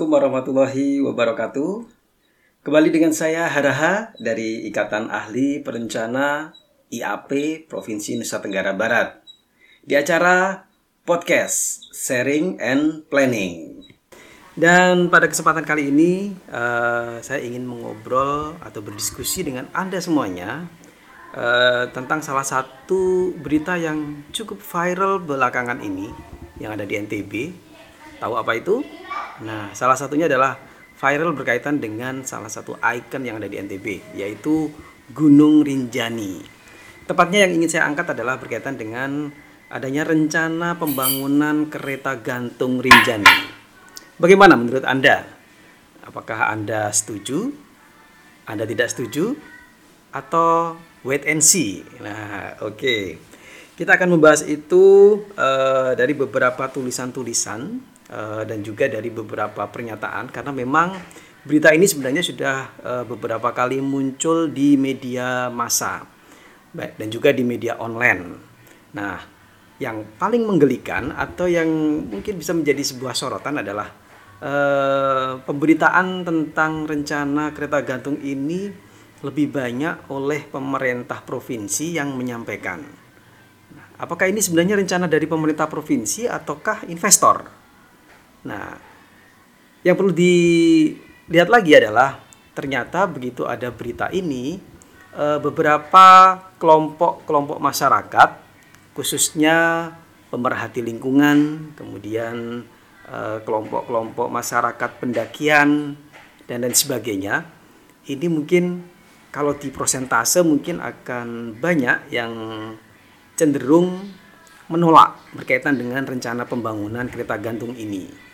Assalamualaikum warahmatullahi wabarakatuh. Kembali dengan saya Haraha dari Ikatan Ahli Perencana IAP Provinsi Nusa Tenggara Barat. Di acara podcast Sharing and Planning. Dan pada kesempatan kali ini uh, saya ingin mengobrol atau berdiskusi dengan Anda semuanya uh, tentang salah satu berita yang cukup viral belakangan ini yang ada di NTB Tahu apa itu? Nah, salah satunya adalah viral berkaitan dengan salah satu ikon yang ada di NTB, yaitu Gunung Rinjani. Tepatnya yang ingin saya angkat adalah berkaitan dengan adanya rencana pembangunan kereta gantung Rinjani. Bagaimana menurut Anda? Apakah Anda setuju? Anda tidak setuju? Atau wait and see? Nah, oke. Okay. Kita akan membahas itu uh, dari beberapa tulisan-tulisan Eh, dan juga dari beberapa pernyataan karena memang berita ini sebenarnya sudah uh, beberapa kali muncul di media massa baik dan juga di media online. Nah, yang paling menggelikan atau yang mungkin bisa menjadi sebuah sorotan adalah uh, pemberitaan tentang rencana kereta gantung ini lebih banyak oleh pemerintah provinsi yang menyampaikan. Nah, apakah ini sebenarnya rencana dari pemerintah provinsi ataukah investor? Nah, yang perlu dilihat lagi adalah ternyata begitu ada berita ini eh, beberapa kelompok-kelompok masyarakat khususnya pemerhati lingkungan, kemudian eh, kelompok-kelompok masyarakat pendakian dan lain sebagainya. Ini mungkin kalau di prosentase mungkin akan banyak yang cenderung menolak berkaitan dengan rencana pembangunan kereta gantung ini.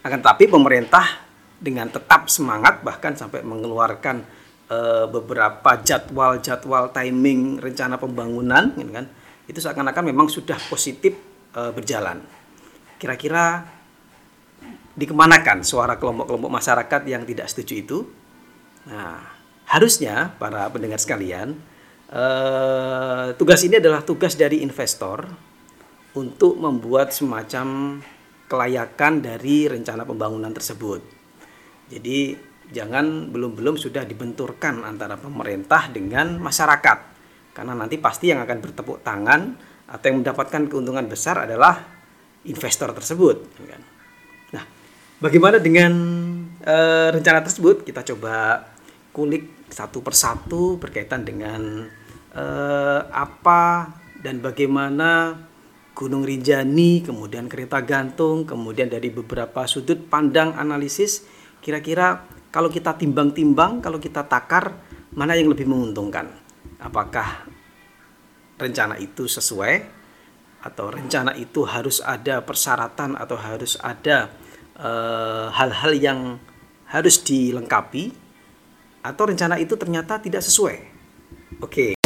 Akan tapi pemerintah dengan tetap semangat bahkan sampai mengeluarkan uh, beberapa jadwal-jadwal timing rencana pembangunan gitu kan. Itu seakan-akan memang sudah positif uh, berjalan. Kira-kira dikemanakan suara kelompok-kelompok masyarakat yang tidak setuju itu? Nah, harusnya para pendengar sekalian, uh, tugas ini adalah tugas dari investor untuk membuat semacam kelayakan dari rencana pembangunan tersebut. Jadi jangan belum-belum sudah dibenturkan antara pemerintah dengan masyarakat. Karena nanti pasti yang akan bertepuk tangan atau yang mendapatkan keuntungan besar adalah investor tersebut. Nah, bagaimana dengan e, rencana tersebut? Kita coba kulik satu persatu berkaitan dengan e, apa dan bagaimana Gunung Rinjani, kemudian kereta gantung, kemudian dari beberapa sudut pandang analisis, kira-kira kalau kita timbang-timbang, kalau kita takar, mana yang lebih menguntungkan? Apakah rencana itu sesuai atau rencana itu harus ada persyaratan atau harus ada eh, hal-hal uh, yang harus dilengkapi atau rencana itu ternyata tidak sesuai? Oke.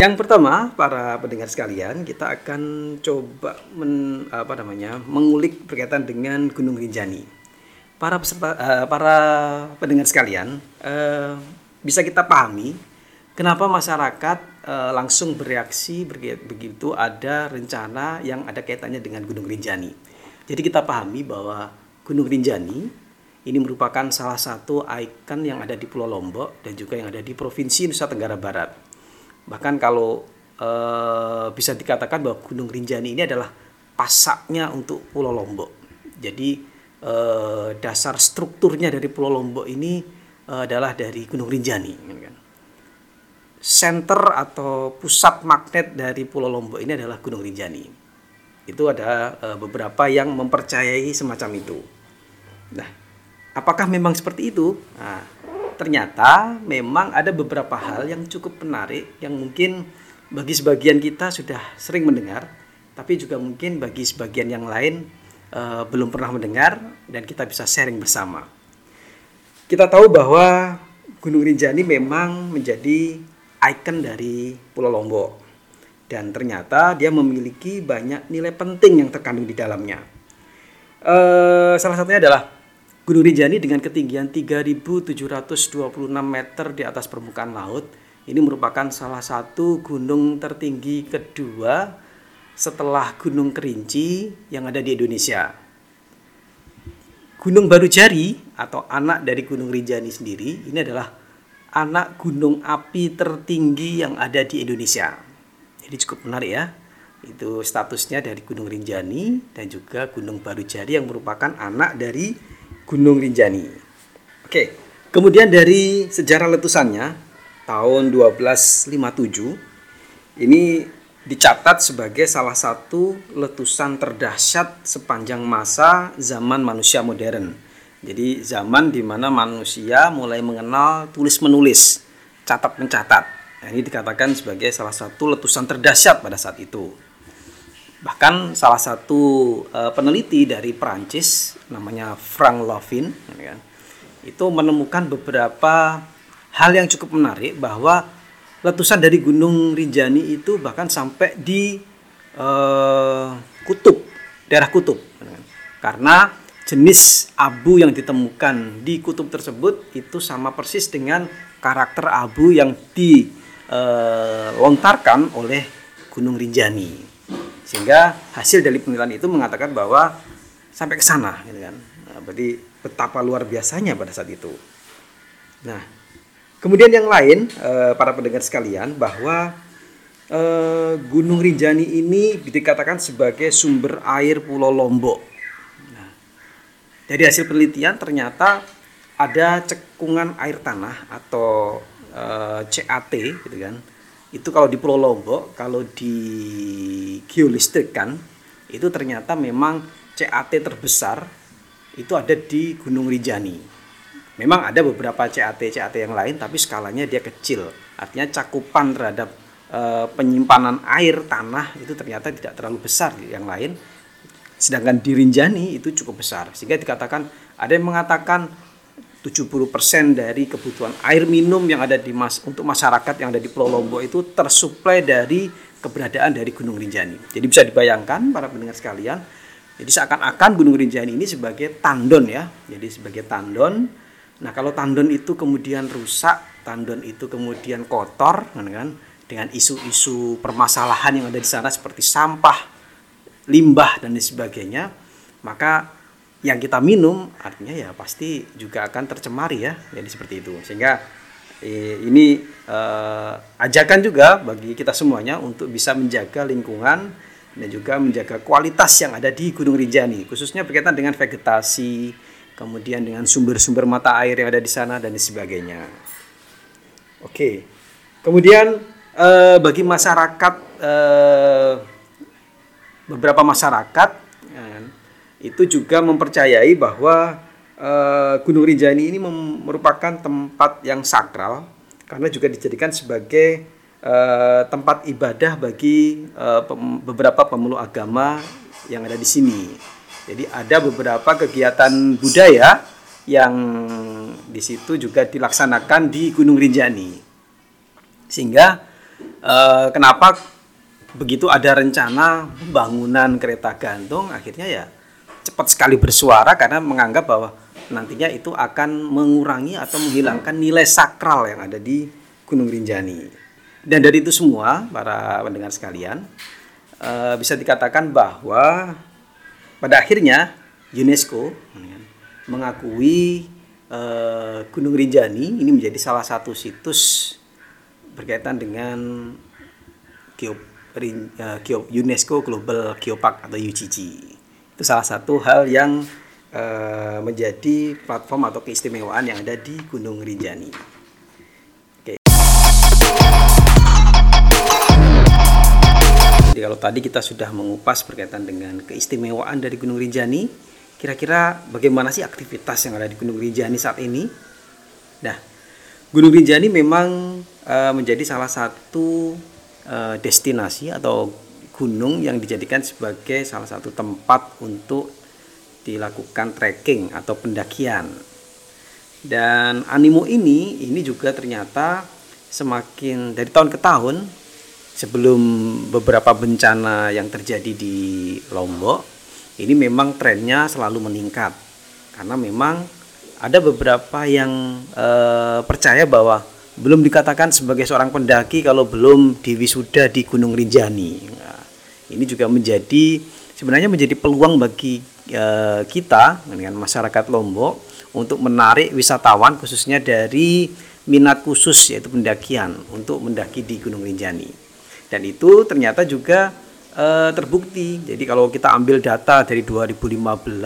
Yang pertama, para pendengar sekalian, kita akan coba men, apa namanya, mengulik berkaitan dengan Gunung Rinjani. Para peserta, uh, para pendengar sekalian, uh, bisa kita pahami kenapa masyarakat uh, langsung bereaksi begitu ada rencana yang ada kaitannya dengan Gunung Rinjani. Jadi kita pahami bahwa Gunung Rinjani ini merupakan salah satu ikon yang ada di Pulau Lombok dan juga yang ada di Provinsi Nusa Tenggara Barat Bahkan kalau e, bisa dikatakan bahwa Gunung Rinjani ini adalah pasaknya untuk Pulau Lombok. Jadi e, dasar strukturnya dari Pulau Lombok ini e, adalah dari Gunung Rinjani. Kan. Center atau pusat magnet dari Pulau Lombok ini adalah Gunung Rinjani. Itu ada beberapa yang mempercayai semacam itu. Nah, apakah memang seperti itu? Nah, ternyata memang ada beberapa hal yang cukup menarik yang mungkin bagi sebagian kita sudah sering mendengar, tapi juga mungkin bagi sebagian yang lain uh, belum pernah mendengar dan kita bisa sharing bersama. Kita tahu bahwa Gunung Rinjani memang menjadi ikon dari Pulau Lombok dan ternyata dia memiliki banyak nilai penting yang terkandung di dalamnya. Uh, salah satunya adalah Gunung Rinjani dengan ketinggian 3.726 meter di atas permukaan laut Ini merupakan salah satu gunung tertinggi kedua setelah Gunung Kerinci yang ada di Indonesia. Gunung Baru Jari atau anak dari Gunung Rinjani sendiri ini adalah anak gunung api tertinggi yang ada di Indonesia. Jadi cukup menarik ya. Itu statusnya dari Gunung Rinjani dan juga Gunung Baru Jari yang merupakan anak dari Gunung Rinjani. Oke, kemudian dari sejarah letusannya tahun 1257 ini dicatat sebagai salah satu letusan terdahsyat sepanjang masa zaman manusia modern. Jadi zaman di mana manusia mulai mengenal tulis menulis, catat mencatat. Nah, ini dikatakan sebagai salah satu letusan terdahsyat pada saat itu. Bahkan salah satu uh, peneliti dari Prancis namanya Frank Lovin ya kan, itu menemukan beberapa hal yang cukup menarik bahwa letusan dari Gunung Rinjani itu bahkan sampai di uh, kutub, daerah kutub. Karena jenis abu yang ditemukan di kutub tersebut itu sama persis dengan karakter abu yang dilontarkan uh, oleh Gunung Rinjani. Sehingga hasil dari penelitian itu mengatakan bahwa sampai ke sana gitu kan. Nah, berarti betapa luar biasanya pada saat itu. Nah, Kemudian yang lain, eh, para pendengar sekalian, bahwa eh, Gunung Rinjani ini dikatakan sebagai sumber air Pulau Lombok. Nah, dari hasil penelitian ternyata ada cekungan air tanah atau eh, CAT, gitu kan. Itu kalau di Pulau Lombok, kalau di geolistrikkan, itu ternyata memang CAT terbesar itu ada di Gunung Rinjani. Memang ada beberapa CAT CAT yang lain tapi skalanya dia kecil. Artinya cakupan terhadap e, penyimpanan air tanah itu ternyata tidak terlalu besar yang lain. Sedangkan di Rinjani itu cukup besar. Sehingga dikatakan ada yang mengatakan 70% dari kebutuhan air minum yang ada di mas untuk masyarakat yang ada di Pulau Lombok itu tersuplai dari keberadaan dari Gunung Rinjani. Jadi bisa dibayangkan para pendengar sekalian, jadi seakan-akan Gunung Rinjani ini sebagai tandon ya. Jadi sebagai tandon Nah, kalau tandon itu kemudian rusak, tandon itu kemudian kotor, kan, dengan isu-isu permasalahan yang ada di sana seperti sampah, limbah dan sebagainya, maka yang kita minum artinya ya pasti juga akan tercemari ya. Jadi seperti itu. Sehingga eh, ini eh, ajakan juga bagi kita semuanya untuk bisa menjaga lingkungan dan juga menjaga kualitas yang ada di Gunung Rinjani, khususnya berkaitan dengan vegetasi, kemudian dengan sumber-sumber mata air yang ada di sana dan sebagainya. Oke, kemudian eh, bagi masyarakat eh, beberapa masyarakat itu juga mempercayai bahwa eh, Gunung Rinjani ini merupakan tempat yang sakral karena juga dijadikan sebagai eh, tempat ibadah bagi eh, pem, beberapa pemeluk agama yang ada di sini. Jadi ada beberapa kegiatan budaya yang di situ juga dilaksanakan di Gunung Rinjani. Sehingga eh, kenapa begitu ada rencana pembangunan kereta gantung akhirnya ya cepat sekali bersuara karena menganggap bahwa nantinya itu akan mengurangi atau menghilangkan nilai sakral yang ada di Gunung Rinjani. Dan dari itu semua para pendengar sekalian eh, bisa dikatakan bahwa pada akhirnya UNESCO mengakui uh, Gunung Rinjani ini menjadi salah satu situs berkaitan dengan uh, UNESCO Global Geopark atau UGG. Itu salah satu hal yang uh, menjadi platform atau keistimewaan yang ada di Gunung Rinjani. Jadi kalau tadi kita sudah mengupas berkaitan dengan keistimewaan dari Gunung Rinjani, kira-kira bagaimana sih aktivitas yang ada di Gunung Rinjani saat ini? Nah, Gunung Rinjani memang e, menjadi salah satu e, destinasi atau gunung yang dijadikan sebagai salah satu tempat untuk dilakukan trekking atau pendakian. Dan animo ini ini juga ternyata semakin dari tahun ke tahun sebelum beberapa bencana yang terjadi di Lombok ini memang trennya selalu meningkat karena memang ada beberapa yang e, percaya bahwa belum dikatakan sebagai seorang pendaki kalau belum diwisuda di Gunung Rinjani. Nah, ini juga menjadi sebenarnya menjadi peluang bagi uh, kita dengan masyarakat Lombok untuk menarik wisatawan khususnya dari minat khusus yaitu pendakian untuk mendaki di Gunung Rinjani. Dan itu ternyata juga uh, terbukti. Jadi kalau kita ambil data dari 2015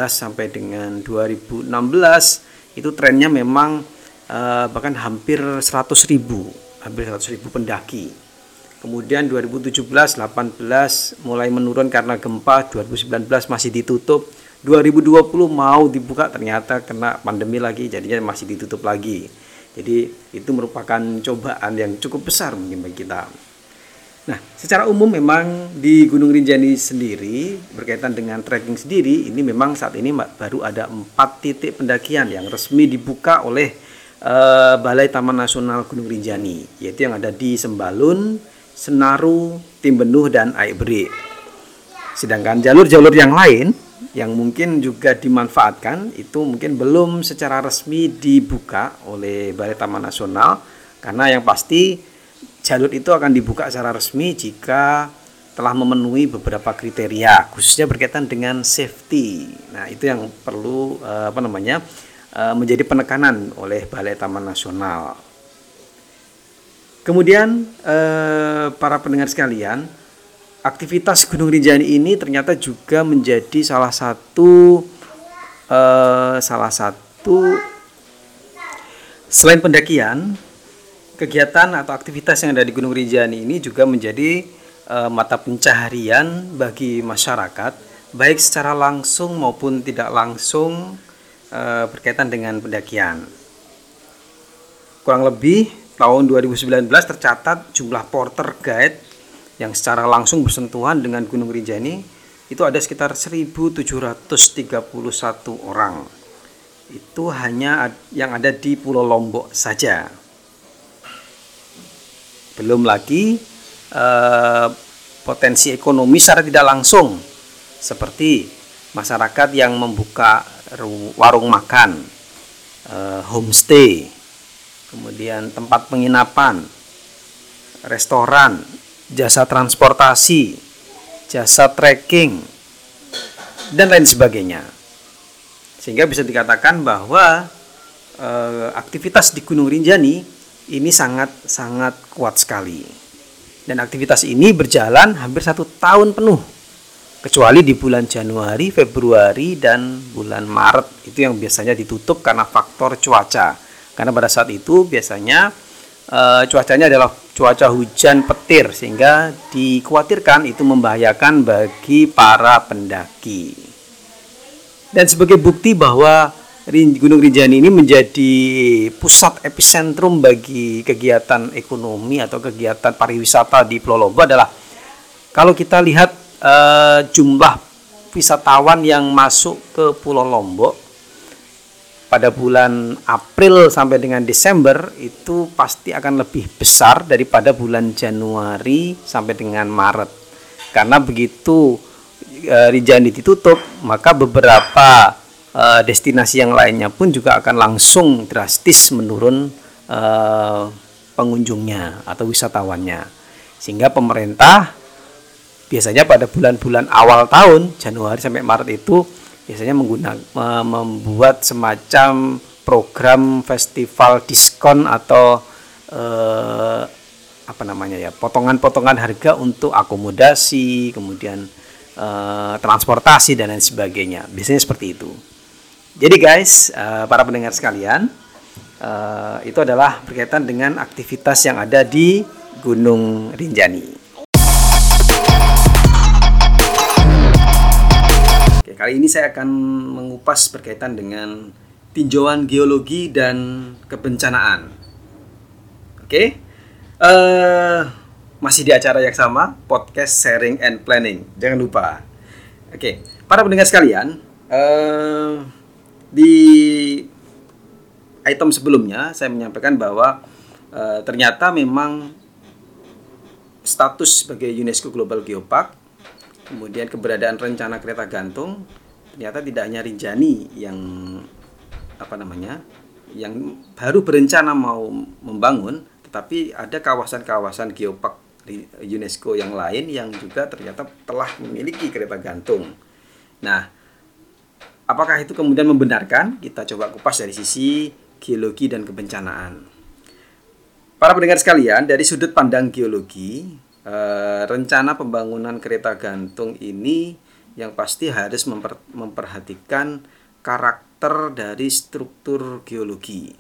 sampai dengan 2016 itu trennya memang uh, bahkan hampir 100 ribu, hampir 100 ribu pendaki. Kemudian 2017, 18 mulai menurun karena gempa, 2019 masih ditutup, 2020 mau dibuka ternyata kena pandemi lagi, jadinya masih ditutup lagi. Jadi itu merupakan cobaan yang cukup besar mungkin bagi kita. Nah, secara umum memang di Gunung Rinjani sendiri berkaitan dengan trekking sendiri ini memang saat ini baru ada empat titik pendakian yang resmi dibuka oleh uh, Balai Taman Nasional Gunung Rinjani yaitu yang ada di Sembalun, Senaru, Timbenuh dan Aibri. Sedangkan jalur-jalur yang lain yang mungkin juga dimanfaatkan itu mungkin belum secara resmi dibuka oleh Balai Taman Nasional karena yang pasti jalur itu akan dibuka secara resmi jika telah memenuhi beberapa kriteria khususnya berkaitan dengan safety. Nah, itu yang perlu uh, apa namanya? Uh, menjadi penekanan oleh Balai Taman Nasional. Kemudian uh, para pendengar sekalian, aktivitas Gunung Rinjani ini ternyata juga menjadi salah satu uh, salah satu selain pendakian kegiatan atau aktivitas yang ada di Gunung Rinjani ini juga menjadi uh, mata pencaharian bagi masyarakat baik secara langsung maupun tidak langsung uh, berkaitan dengan pendakian. Kurang lebih tahun 2019 tercatat jumlah porter guide yang secara langsung bersentuhan dengan Gunung Rinjani itu ada sekitar 1731 orang. Itu hanya yang ada di Pulau Lombok saja. Belum lagi eh, potensi ekonomi secara tidak langsung seperti masyarakat yang membuka warung makan, eh, homestay, kemudian tempat penginapan, restoran, jasa transportasi, jasa trekking, dan lain sebagainya. Sehingga bisa dikatakan bahwa eh, aktivitas di Gunung Rinjani ini sangat sangat kuat sekali. Dan aktivitas ini berjalan hampir satu tahun penuh, kecuali di bulan Januari, Februari, dan bulan Maret itu yang biasanya ditutup karena faktor cuaca. Karena pada saat itu biasanya e, cuacanya adalah cuaca hujan petir sehingga dikhawatirkan itu membahayakan bagi para pendaki. Dan sebagai bukti bahwa Gunung Rinjani ini menjadi pusat epicentrum bagi kegiatan ekonomi atau kegiatan pariwisata di Pulau Lombok adalah kalau kita lihat uh, jumlah wisatawan yang masuk ke Pulau Lombok pada bulan April sampai dengan Desember itu pasti akan lebih besar daripada bulan Januari sampai dengan Maret. Karena begitu uh, Rinjani ditutup, maka beberapa uh, destinasi yang lainnya pun juga akan langsung drastis menurun uh, pengunjungnya atau wisatawannya. Sehingga pemerintah biasanya pada bulan-bulan awal tahun Januari sampai Maret itu biasanya menggunakan membuat semacam program festival diskon atau eh, apa namanya ya potongan-potongan harga untuk akomodasi kemudian eh, transportasi dan lain sebagainya biasanya seperti itu jadi guys, uh, para pendengar sekalian, uh, itu adalah berkaitan dengan aktivitas yang ada di Gunung Rinjani. Kali ini saya akan mengupas berkaitan dengan tinjauan geologi dan kebencanaan. Oke, uh, masih di acara yang sama, podcast sharing and planning. Jangan lupa. Oke, para pendengar sekalian. Uh, di item sebelumnya saya menyampaikan bahwa e, ternyata memang status sebagai UNESCO Global Geopark kemudian keberadaan rencana kereta gantung ternyata tidak hanya Rinjani yang apa namanya yang baru berencana mau membangun tetapi ada kawasan-kawasan geopark UNESCO yang lain yang juga ternyata telah memiliki kereta gantung. Nah, apakah itu kemudian membenarkan? Kita coba kupas dari sisi geologi dan kebencanaan. Para pendengar sekalian, dari sudut pandang geologi, eh, rencana pembangunan kereta gantung ini yang pasti harus memper, memperhatikan karakter dari struktur geologi.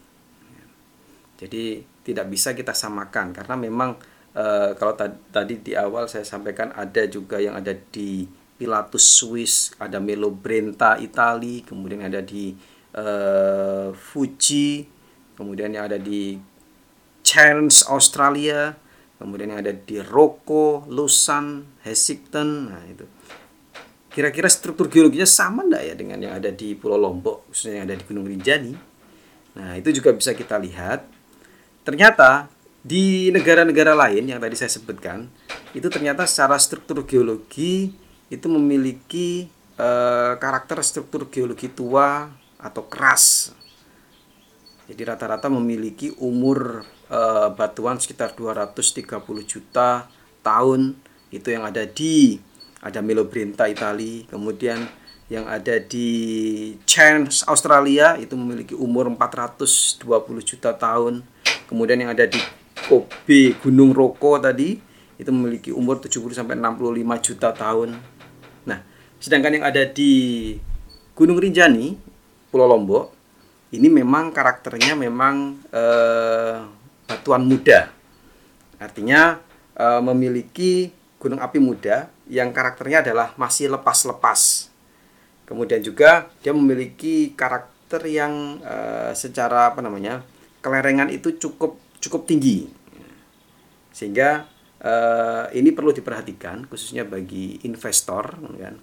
Jadi tidak bisa kita samakan karena memang eh, kalau tadi di awal saya sampaikan ada juga yang ada di Pilatus Swiss, ada Melo Brenta Itali, kemudian ada di eh, Fuji, kemudian yang ada di Cairns Australia kemudian yang ada di Roko, Lusan, Hesington nah itu. Kira-kira struktur geologinya sama enggak ya dengan yang ada di Pulau Lombok khususnya yang ada di Gunung Rinjani? Nah itu juga bisa kita lihat. Ternyata di negara-negara lain yang tadi saya sebutkan itu ternyata secara struktur geologi itu memiliki uh, karakter struktur geologi tua atau keras. Jadi rata-rata memiliki umur uh, batuan sekitar 230 juta tahun itu yang ada di ada Melobrinta Itali kemudian yang ada di Chance Australia itu memiliki umur 420 juta tahun. Kemudian yang ada di Kobe Gunung Roko tadi itu memiliki umur 70 sampai 65 juta tahun. Nah sedangkan yang ada di Gunung Rinjani Pulau Lombok ini memang karakternya memang eh, batuan muda. Artinya e, memiliki gunung api muda yang karakternya adalah masih lepas-lepas. Kemudian juga dia memiliki karakter yang e, secara apa namanya? kelerengan itu cukup cukup tinggi. Sehingga e, ini perlu diperhatikan khususnya bagi investor kan.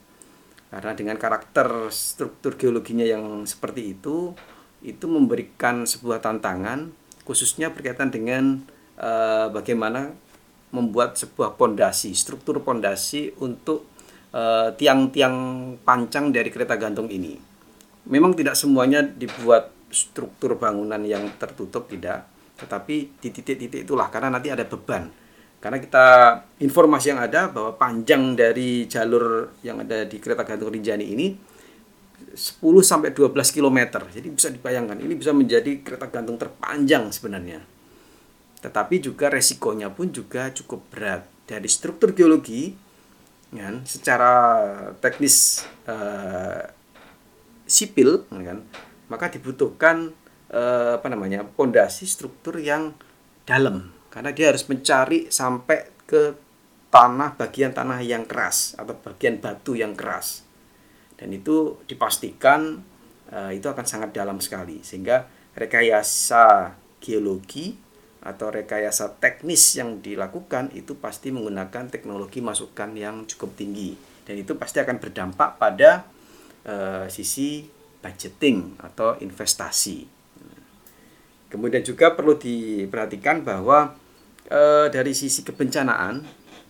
Karena dengan karakter struktur geologinya yang seperti itu itu memberikan sebuah tantangan khususnya berkaitan dengan uh, bagaimana membuat sebuah pondasi, struktur pondasi untuk eh, tiang-tiang uh, pancang dari kereta gantung ini. Memang tidak semuanya dibuat struktur bangunan yang tertutup tidak, tetapi di titik-titik itulah karena nanti ada beban. Karena kita informasi yang ada bahwa panjang dari jalur yang ada di kereta gantung Rinjani ini 10 sampai 12 km. Jadi bisa dibayangkan ini bisa menjadi kereta gantung terpanjang sebenarnya. Tetapi juga resikonya pun juga cukup berat dari struktur geologi kan secara teknis uh, sipil kan maka dibutuhkan uh, apa namanya pondasi struktur yang dalam karena dia harus mencari sampai ke tanah bagian tanah yang keras atau bagian batu yang keras dan itu dipastikan uh, itu akan sangat dalam sekali sehingga rekayasa geologi atau rekayasa teknis yang dilakukan itu pasti menggunakan teknologi masukan yang cukup tinggi dan itu pasti akan berdampak pada uh, sisi budgeting atau investasi. Kemudian juga perlu diperhatikan bahwa uh, dari sisi kebencanaan,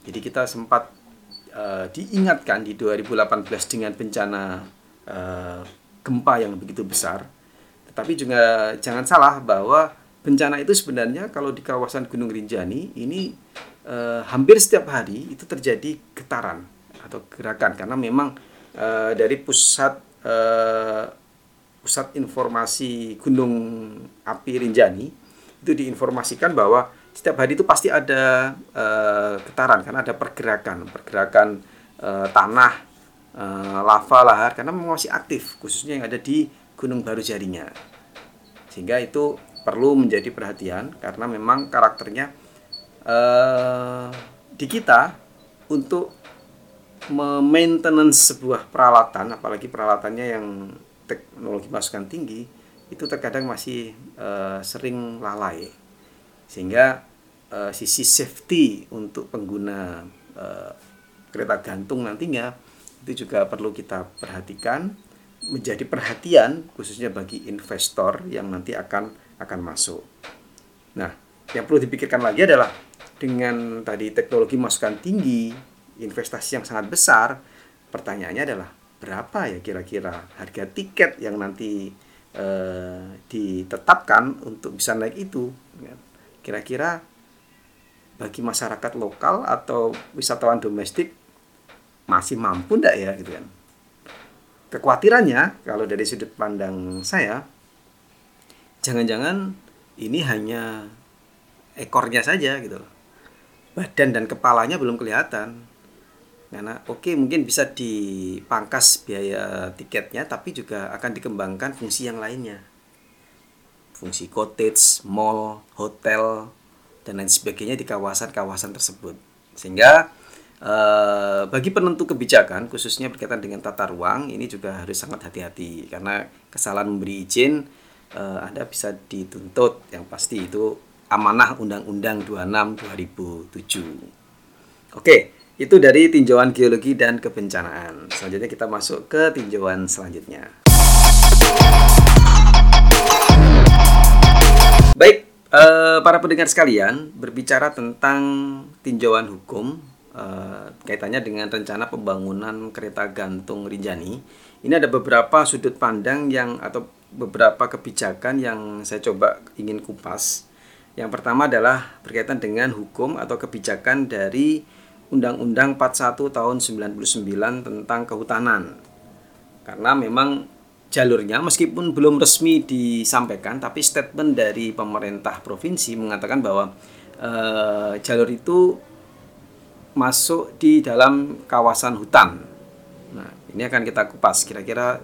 jadi kita sempat uh, diingatkan di 2018 dengan bencana uh, gempa yang begitu besar. Tetapi juga jangan salah bahwa bencana itu sebenarnya kalau di kawasan Gunung Rinjani ini uh, hampir setiap hari itu terjadi getaran atau gerakan karena memang uh, dari pusat uh, pusat informasi Gunung Api Rinjani itu diinformasikan bahwa setiap hari itu pasti ada uh, getaran karena ada pergerakan. Pergerakan uh, tanah uh, lava lahar karena masih aktif khususnya yang ada di Gunung Baru Jarinya. Sehingga itu perlu menjadi perhatian karena memang karakternya uh, di kita untuk maintenance sebuah peralatan apalagi peralatannya yang teknologi masukan tinggi itu terkadang masih uh, sering lalai sehingga uh, sisi safety untuk pengguna uh, kereta gantung nantinya itu juga perlu kita perhatikan menjadi perhatian khususnya bagi investor yang nanti akan akan masuk. Nah, yang perlu dipikirkan lagi adalah dengan tadi teknologi masukan tinggi, investasi yang sangat besar, pertanyaannya adalah berapa ya kira-kira harga tiket yang nanti eh, ditetapkan untuk bisa naik itu? Kira-kira bagi masyarakat lokal atau wisatawan domestik masih mampu enggak ya gitu kan. Kekhawatirannya kalau dari sudut pandang saya jangan-jangan ini hanya ekornya saja gitu Badan dan kepalanya belum kelihatan. Karena oke okay, mungkin bisa dipangkas biaya tiketnya tapi juga akan dikembangkan fungsi yang lainnya. Fungsi cottage, mall, hotel dan lain sebagainya di kawasan-kawasan tersebut. Sehingga eh, bagi penentu kebijakan khususnya berkaitan dengan tata ruang ini juga harus sangat hati-hati karena kesalahan memberi izin eh, Anda bisa dituntut yang pasti itu amanah Undang-Undang 26 2007. Oke, itu dari tinjauan geologi dan kebencanaan. Selanjutnya kita masuk ke tinjauan selanjutnya. Baik, eh, para pendengar sekalian, berbicara tentang tinjauan hukum eh, kaitannya dengan rencana pembangunan kereta gantung Rinjani. Ini ada beberapa sudut pandang yang atau beberapa kebijakan yang saya coba ingin kupas yang pertama adalah berkaitan dengan hukum atau kebijakan dari Undang-Undang 41 tahun 99 tentang kehutanan. Karena memang jalurnya meskipun belum resmi disampaikan tapi statement dari pemerintah provinsi mengatakan bahwa e, jalur itu masuk di dalam kawasan hutan. Nah, ini akan kita kupas kira-kira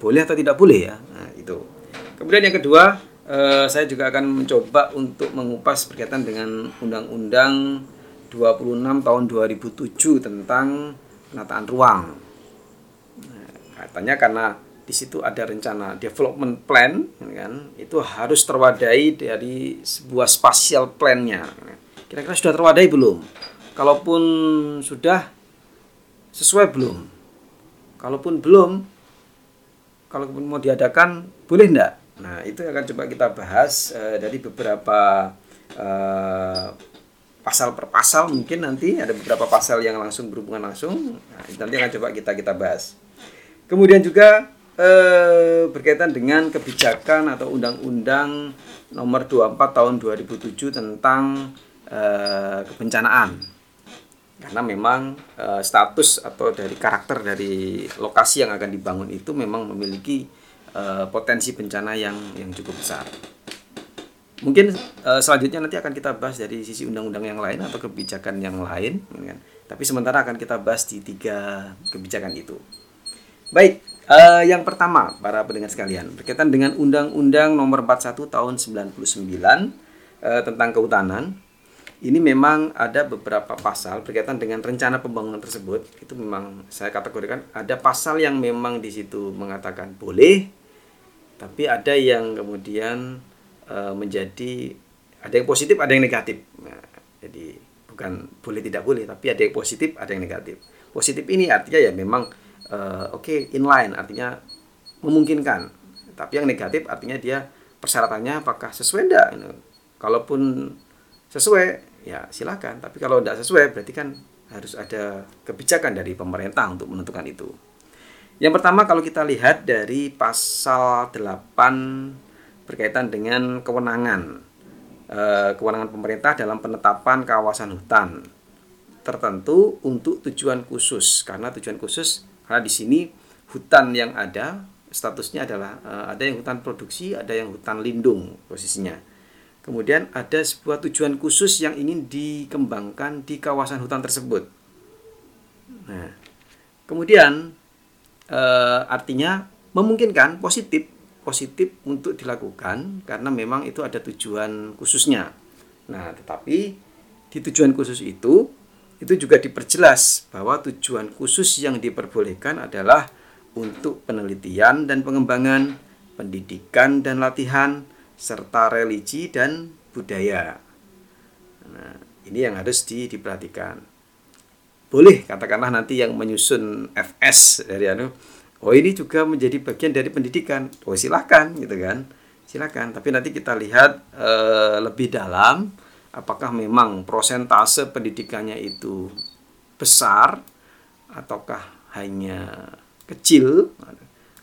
boleh atau tidak boleh ya. Nah, itu. Kemudian yang kedua uh, saya juga akan mencoba untuk mengupas berkaitan dengan Undang-Undang 26 tahun 2007 tentang penataan ruang. Nah, katanya karena di situ ada rencana development plan, kan, itu harus terwadai dari sebuah spatial plan-nya. Kira-kira sudah terwadai belum? Kalaupun sudah, sesuai belum? Kalaupun belum, kalau mau diadakan, boleh enggak? Nah, itu akan coba kita bahas uh, dari beberapa uh, pasal per pasal mungkin nanti ada beberapa pasal yang langsung berhubungan langsung. Nah, nanti akan coba kita kita bahas. Kemudian juga uh, berkaitan dengan kebijakan atau undang-undang nomor 24 tahun 2007 tentang uh, kebencanaan. Karena memang uh, status atau dari karakter dari lokasi yang akan dibangun itu memang memiliki uh, potensi bencana yang yang cukup besar. Mungkin uh, selanjutnya nanti akan kita bahas dari sisi undang-undang yang lain atau kebijakan yang lain, kan? Tapi sementara akan kita bahas di tiga kebijakan itu. Baik, uh, yang pertama para pendengar sekalian berkaitan dengan Undang-Undang Nomor 41 Tahun 99 uh, tentang kehutanan. Ini memang ada beberapa pasal berkaitan dengan rencana pembangunan tersebut. Itu memang saya kategorikan ada pasal yang memang di situ mengatakan boleh, tapi ada yang kemudian e, menjadi ada yang positif ada yang negatif nah, jadi bukan boleh tidak boleh tapi ada yang positif ada yang negatif positif ini artinya ya memang e, oke okay, inline artinya memungkinkan. Tapi yang negatif artinya dia persyaratannya apakah sesuai tidak kalaupun sesuai ya silakan. Tapi kalau tidak sesuai berarti kan harus ada kebijakan dari pemerintah untuk menentukan itu. Yang pertama kalau kita lihat dari pasal 8 berkaitan dengan kewenangan eh, kewenangan pemerintah dalam penetapan kawasan hutan tertentu untuk tujuan khusus. Karena tujuan khusus karena di sini hutan yang ada statusnya adalah eh, ada yang hutan produksi, ada yang hutan lindung posisinya. Kemudian ada sebuah tujuan khusus yang ingin dikembangkan di kawasan hutan tersebut. Nah, kemudian uh, artinya memungkinkan positif positif untuk dilakukan karena memang itu ada tujuan khususnya. Nah, tetapi di tujuan khusus itu itu juga diperjelas bahwa tujuan khusus yang diperbolehkan adalah untuk penelitian dan pengembangan, pendidikan dan latihan, serta religi dan budaya. Nah, ini yang harus di, diperhatikan. Boleh katakanlah nanti yang menyusun FS dari anu oh ini juga menjadi bagian dari pendidikan. Oh silahkan gitu kan. Silakan. Tapi nanti kita lihat e, lebih dalam apakah memang prosentase pendidikannya itu besar ataukah hanya kecil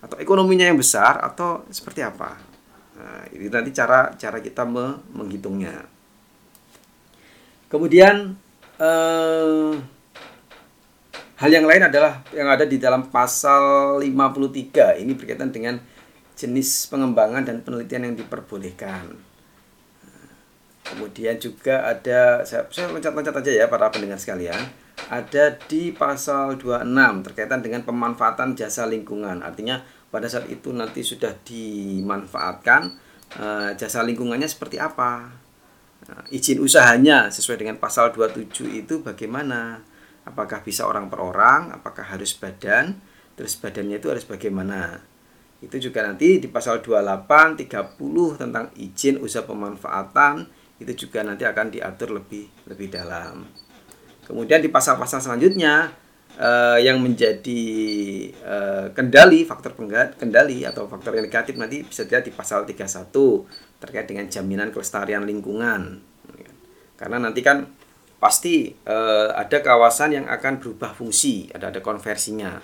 atau ekonominya yang besar atau seperti apa? Nah, ini nanti cara cara kita menghitungnya. Kemudian eh, hal yang lain adalah yang ada di dalam pasal 53 ini berkaitan dengan jenis pengembangan dan penelitian yang diperbolehkan. Kemudian juga ada saya, saya loncat-loncat aja ya para pendengar sekalian. Ada di pasal 26 terkaitan dengan pemanfaatan jasa lingkungan. Artinya pada saat itu nanti sudah dimanfaatkan eh, jasa lingkungannya seperti apa? Nah, izin usahanya sesuai dengan pasal 27 itu bagaimana? Apakah bisa orang per orang? Apakah harus badan? Terus badannya itu harus bagaimana? Itu juga nanti di pasal 28, 30 tentang izin usaha pemanfaatan itu juga nanti akan diatur lebih lebih dalam. Kemudian di pasal-pasal selanjutnya eh, yang menjadi eh, kendali faktor kendali atau faktor yang negatif nanti bisa dilihat di pasal 31 terkait dengan jaminan kelestarian lingkungan. Karena nanti kan pasti eh, ada kawasan yang akan berubah fungsi, ada ada konversinya.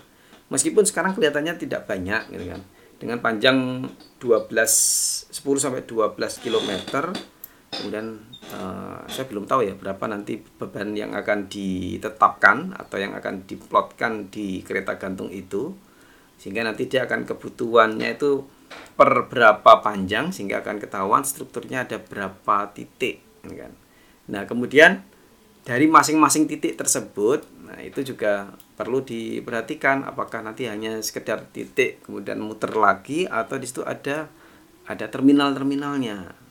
Meskipun sekarang kelihatannya tidak banyak gitu kan. Dengan panjang 12 10 sampai 12 km kemudian uh, saya belum tahu ya berapa nanti beban yang akan ditetapkan atau yang akan diplotkan di kereta gantung itu. Sehingga nanti dia akan kebutuhannya itu per berapa panjang sehingga akan ketahuan strukturnya ada berapa titik kan? Nah kemudian dari masing-masing titik tersebut nah itu juga perlu diperhatikan apakah nanti hanya sekedar titik kemudian muter lagi atau di situ ada ada terminal-terminalnya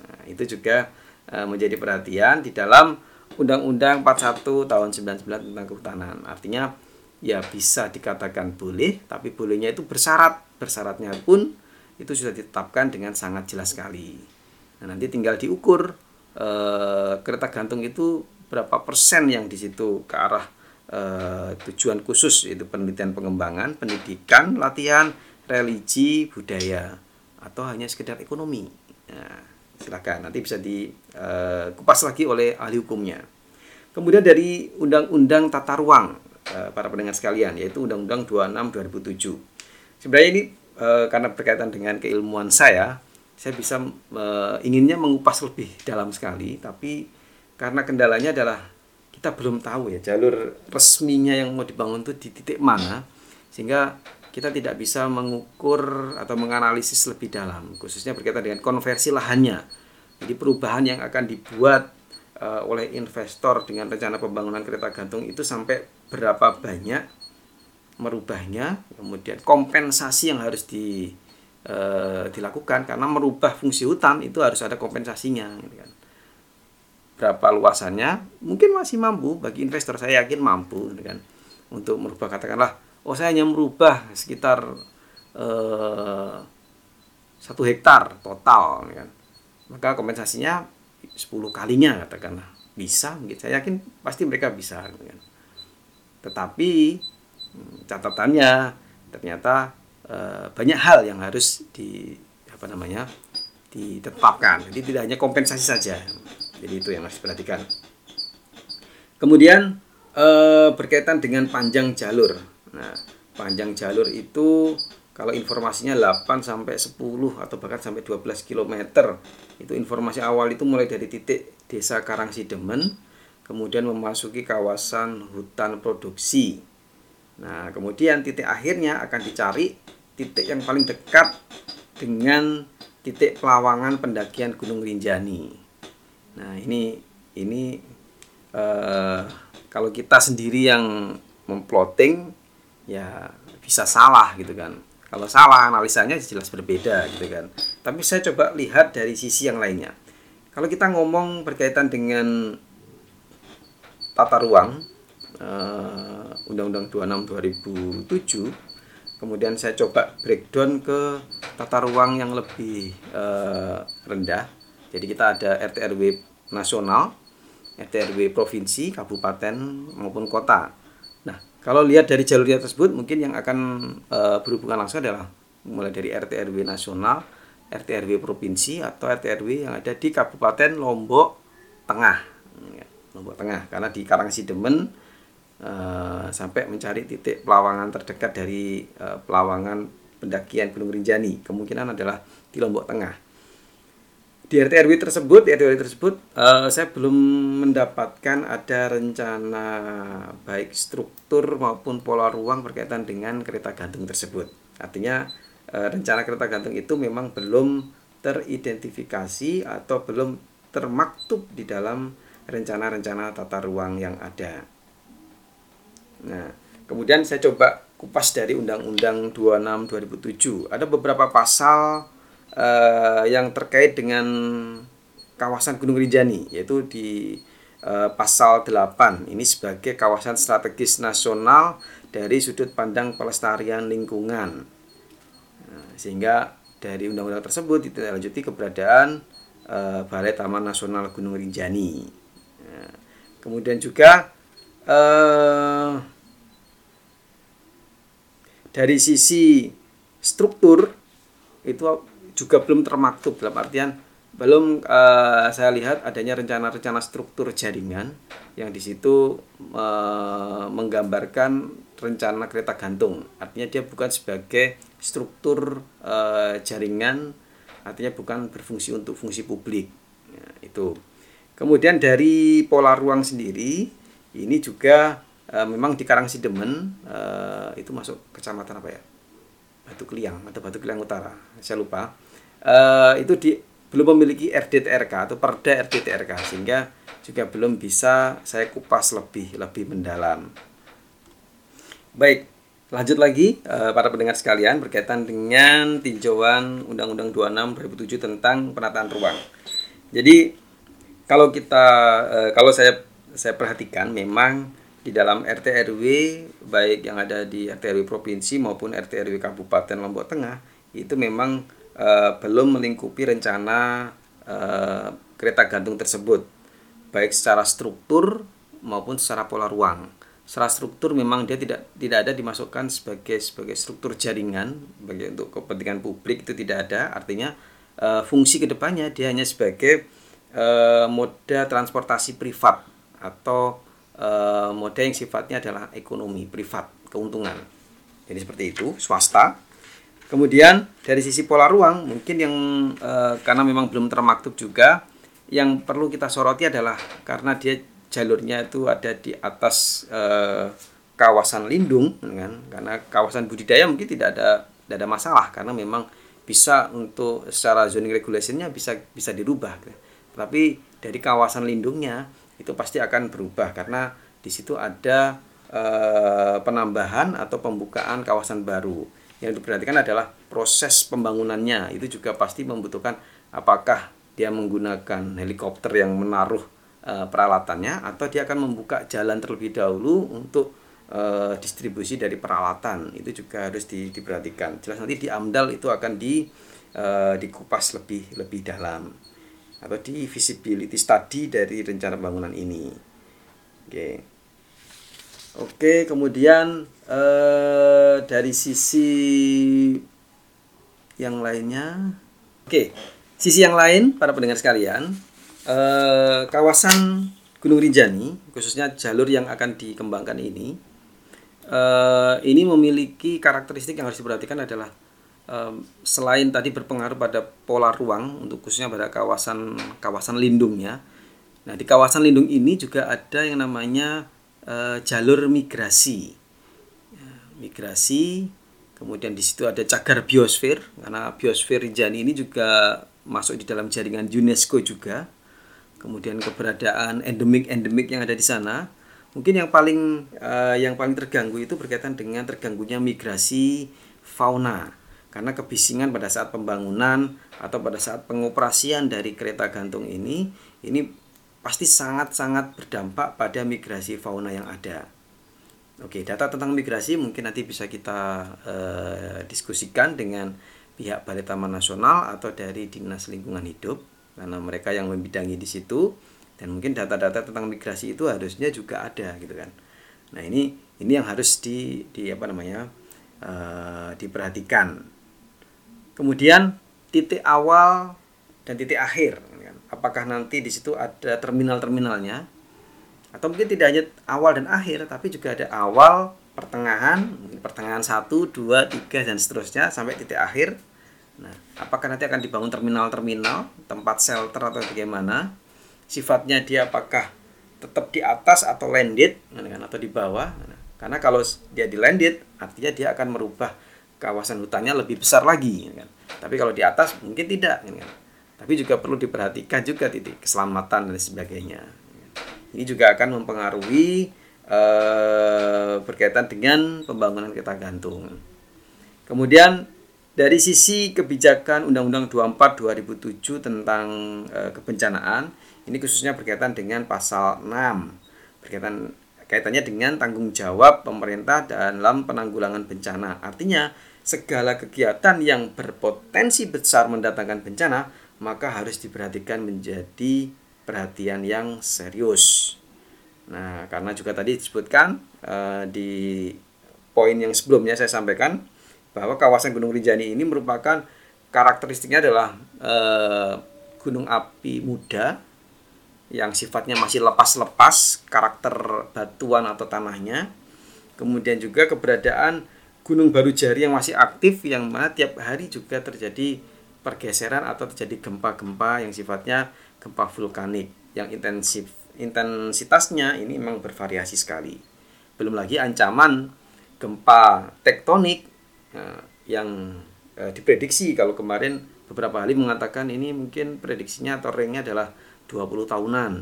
nah, itu juga e, menjadi perhatian di dalam Undang-Undang 41 tahun 99 tentang kehutanan artinya ya bisa dikatakan boleh tapi bolehnya itu bersyarat bersyaratnya pun itu sudah ditetapkan dengan sangat jelas sekali. Nah, nanti tinggal diukur e, kereta gantung itu berapa persen yang di situ ke arah e, tujuan khusus itu penelitian pengembangan, pendidikan, latihan, religi, budaya atau hanya sekedar ekonomi. Nah, silakan nanti bisa dikupas e, lagi oleh ahli hukumnya. Kemudian dari Undang-Undang Tata Ruang e, para pendengar sekalian yaitu Undang-Undang 26 2007. Sebenarnya ini e, karena berkaitan dengan keilmuan saya, saya bisa inginnya mengupas lebih dalam sekali, tapi karena kendalanya adalah kita belum tahu ya jalur resminya yang mau dibangun itu di titik mana, sehingga kita tidak bisa mengukur atau menganalisis lebih dalam, khususnya berkaitan dengan konversi lahannya. Jadi perubahan yang akan dibuat uh, oleh investor dengan rencana pembangunan kereta gantung itu sampai berapa banyak merubahnya, kemudian kompensasi yang harus di e, dilakukan karena merubah fungsi hutan itu harus ada kompensasinya gitu kan. Berapa luasannya? Mungkin masih mampu bagi investor saya yakin mampu gitu kan. Untuk merubah katakanlah oh saya hanya merubah sekitar e, satu hektar total gitu kan. Maka kompensasinya 10 kalinya katakanlah bisa gitu. Saya yakin pasti mereka bisa gitu kan. Tetapi catatannya ternyata e, banyak hal yang harus di apa namanya ditetapkan jadi tidak hanya kompensasi saja jadi itu yang harus diperhatikan kemudian e, berkaitan dengan panjang jalur nah panjang jalur itu kalau informasinya 8 sampai 10 atau bahkan sampai 12 km itu informasi awal itu mulai dari titik desa Karangsidemen kemudian memasuki kawasan hutan produksi Nah, kemudian titik akhirnya akan dicari titik yang paling dekat dengan titik pelawangan pendakian Gunung Rinjani. Nah, ini ini eh, kalau kita sendiri yang memplotting ya bisa salah gitu kan. Kalau salah analisanya jelas berbeda gitu kan. Tapi saya coba lihat dari sisi yang lainnya. Kalau kita ngomong berkaitan dengan tata ruang, eh, Undang-Undang 26 2007 kemudian saya coba breakdown ke tata ruang yang lebih uh, rendah jadi kita ada RT RW nasional RT RW provinsi kabupaten maupun kota kalau lihat dari jalurnya tersebut mungkin yang akan uh, berhubungan langsung adalah mulai dari RT RW nasional RT RW provinsi atau RT RW yang ada di Kabupaten Lombok Tengah Lombok Tengah karena di Karangsidemen uh, sampai mencari titik pelawangan terdekat dari uh, pelawangan pendakian Gunung Rinjani. Kemungkinan adalah di Lombok Tengah. Di RT RW tersebut, di RT tersebut, uh, saya belum mendapatkan ada rencana baik struktur maupun pola ruang berkaitan dengan kereta gantung tersebut. Artinya uh, rencana kereta gantung itu memang belum teridentifikasi atau belum termaktub di dalam rencana-rencana tata ruang yang ada. Nah, kemudian saya coba kupas dari Undang-Undang 26 2007. Ada beberapa pasal uh, yang terkait dengan kawasan Gunung Rinjani yaitu di uh, pasal 8 ini sebagai kawasan strategis nasional dari sudut pandang pelestarian lingkungan. Nah, sehingga dari undang-undang tersebut ditindaklanjuti keberadaan uh, Balai Taman Nasional Gunung Rinjani. Nah, kemudian juga uh, dari sisi struktur itu juga belum termaktub dalam artian belum uh, saya lihat adanya rencana-rencana struktur jaringan yang di situ uh, menggambarkan rencana kereta gantung. Artinya dia bukan sebagai struktur uh, jaringan, artinya bukan berfungsi untuk fungsi publik. Ya, itu. Kemudian dari pola ruang sendiri ini juga uh, memang di Karangsidemen uh, itu masuk kecamatan apa ya? Batu Kliang atau Batu Kliang Utara. Saya lupa uh, itu di, belum memiliki RDTRK atau Perda RDTRK sehingga juga belum bisa saya kupas lebih lebih mendalam. Baik, lanjut lagi uh, para pendengar sekalian berkaitan dengan tinjauan Undang-Undang 26 2007 tentang penataan ruang. Jadi kalau kita uh, kalau saya saya perhatikan memang di dalam RT RW baik yang ada di RT RW provinsi maupun RT RW Kabupaten Lombok Tengah itu memang uh, belum melingkupi rencana uh, kereta gantung tersebut baik secara struktur maupun secara pola ruang. Secara struktur memang dia tidak tidak ada dimasukkan sebagai sebagai struktur jaringan bagi untuk kepentingan publik itu tidak ada. Artinya uh, fungsi ke depannya dia hanya sebagai uh, moda transportasi privat atau uh, moda yang sifatnya adalah ekonomi privat keuntungan. Jadi seperti itu swasta Kemudian dari sisi pola ruang mungkin yang e, karena memang belum termaktub juga yang perlu kita soroti adalah karena dia jalurnya itu ada di atas e, kawasan lindung kan? Karena kawasan budidaya mungkin tidak ada tidak ada masalah karena memang bisa untuk secara zoning regulationnya bisa bisa dirubah tapi dari kawasan lindungnya itu pasti akan berubah karena di situ ada e, penambahan atau pembukaan kawasan baru yang diperhatikan adalah proses pembangunannya. Itu juga pasti membutuhkan apakah dia menggunakan helikopter yang menaruh e, peralatannya atau dia akan membuka jalan terlebih dahulu untuk e, distribusi dari peralatan. Itu juga harus di, diperhatikan. Jelas nanti di AMDAL itu akan di e, dikupas lebih lebih dalam. Atau di visibility study dari rencana bangunan ini. Oke. okay. Oke, kemudian eh, dari sisi yang lainnya, oke, sisi yang lain para pendengar sekalian, eh, kawasan Gunung Rinjani, khususnya jalur yang akan dikembangkan ini, eh, ini memiliki karakteristik yang harus diperhatikan adalah eh, selain tadi berpengaruh pada pola ruang untuk khususnya pada kawasan kawasan lindungnya. Nah, di kawasan lindung ini juga ada yang namanya uh, jalur migrasi. Ya, migrasi, kemudian di situ ada cagar biosfer karena biosfer Rinjani ini juga masuk di dalam jaringan UNESCO juga. Kemudian keberadaan endemik-endemik yang ada di sana. Mungkin yang paling uh, yang paling terganggu itu berkaitan dengan terganggunya migrasi fauna karena kebisingan pada saat pembangunan atau pada saat pengoperasian dari kereta gantung ini ini pasti sangat-sangat berdampak pada migrasi fauna yang ada. Oke, data tentang migrasi mungkin nanti bisa kita eh, diskusikan dengan pihak Balai Taman Nasional atau dari Dinas Lingkungan Hidup karena mereka yang membidangi di situ dan mungkin data-data tentang migrasi itu harusnya juga ada gitu kan. Nah, ini ini yang harus di di apa namanya? Eh, diperhatikan. Kemudian titik awal dan titik akhir apakah nanti di situ ada terminal-terminalnya atau mungkin tidak hanya awal dan akhir tapi juga ada awal pertengahan pertengahan satu dua tiga dan seterusnya sampai titik akhir Nah, apakah nanti akan dibangun terminal-terminal, tempat shelter atau bagaimana? Sifatnya dia apakah tetap di atas atau landed kan, atau di bawah? Nah, karena kalau dia di landed, artinya dia akan merubah kawasan hutannya lebih besar lagi kan. Tapi kalau di atas mungkin tidak kan. Tapi juga perlu diperhatikan juga titik keselamatan dan sebagainya. Ini juga akan mempengaruhi eh, berkaitan dengan pembangunan kita gantung. Kemudian dari sisi kebijakan Undang-Undang 24 2007 tentang eh, kebencanaan, ini khususnya berkaitan dengan pasal 6 berkaitan kaitannya dengan tanggung jawab pemerintah dalam penanggulangan bencana. Artinya, segala kegiatan yang berpotensi besar mendatangkan bencana, maka harus diperhatikan menjadi perhatian yang serius. Nah, karena juga tadi disebutkan uh, di poin yang sebelumnya saya sampaikan bahwa kawasan Gunung Rinjani ini merupakan karakteristiknya adalah uh, gunung api muda yang sifatnya masih lepas-lepas karakter batuan atau tanahnya. Kemudian juga keberadaan gunung baru jari yang masih aktif yang mana tiap hari juga terjadi pergeseran atau terjadi gempa-gempa yang sifatnya gempa vulkanik yang intensif intensitasnya ini memang bervariasi sekali. Belum lagi ancaman gempa tektonik eh, yang eh, diprediksi kalau kemarin beberapa ahli mengatakan ini mungkin prediksinya atau ringnya adalah 20 tahunan.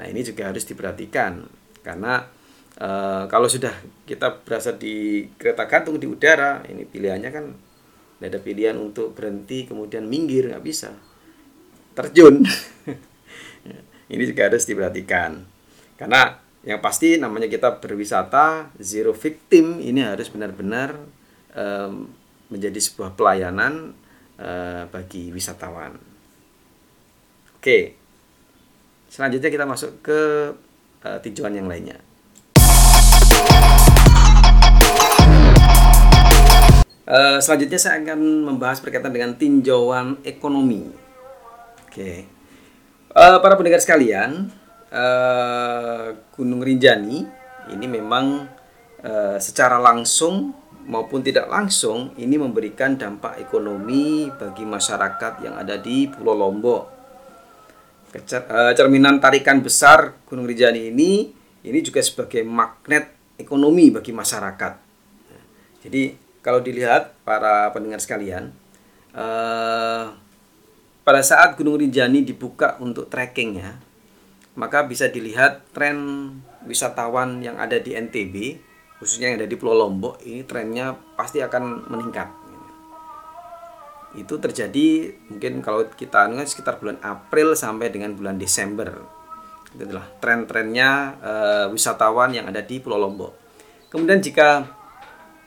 Nah, ini juga harus diperhatikan karena e, kalau sudah kita berasa di kereta gantung di udara, ini pilihannya kan tidak ada pilihan untuk berhenti kemudian minggir nggak bisa terjun. ini juga harus diperhatikan karena yang pasti namanya kita berwisata zero victim ini harus benar-benar e, menjadi sebuah pelayanan e, bagi wisatawan. Oke. Selanjutnya kita masuk ke uh, tinjauan yang lainnya. Uh, selanjutnya saya akan membahas berkaitan dengan tinjauan ekonomi. Oke. Uh, para pendengar sekalian, uh, Gunung Rinjani ini memang uh, secara langsung maupun tidak langsung ini memberikan dampak ekonomi bagi masyarakat yang ada di Pulau Lombok Eh, cerminan tarikan besar Gunung Rinjani ini ini juga sebagai magnet ekonomi bagi masyarakat. Jadi kalau dilihat para pendengar sekalian, eh, pada saat Gunung Rinjani dibuka untuk trekking ya, maka bisa dilihat tren wisatawan yang ada di NTB, khususnya yang ada di Pulau Lombok, ini trennya pasti akan meningkat itu terjadi mungkin kalau kita anu sekitar bulan April sampai dengan bulan Desember itu adalah tren-trennya uh, wisatawan yang ada di Pulau Lombok. Kemudian jika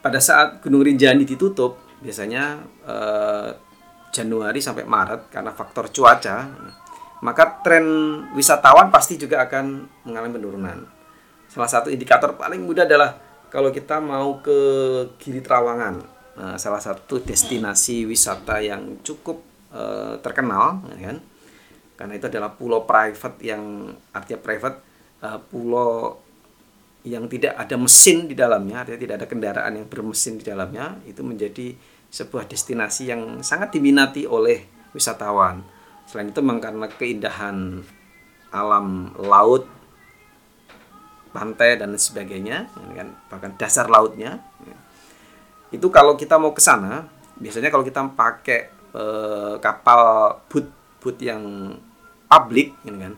pada saat Gunung Rinjani ditutup biasanya uh, Januari sampai Maret karena faktor cuaca, maka tren wisatawan pasti juga akan mengalami penurunan. Salah satu indikator paling mudah adalah kalau kita mau ke Gili Trawangan uh, salah satu destinasi wisata yang cukup uh, terkenal ya kan karena itu adalah pulau private yang artinya private uh, pulau yang tidak ada mesin di dalamnya artinya tidak ada kendaraan yang bermesin di dalamnya itu menjadi sebuah destinasi yang sangat diminati oleh wisatawan. Selain itu memang karena keindahan alam laut pantai dan sebagainya ya kan bahkan dasar lautnya ya itu kalau kita mau ke sana biasanya kalau kita pakai e, kapal boot boot yang publik gitu kan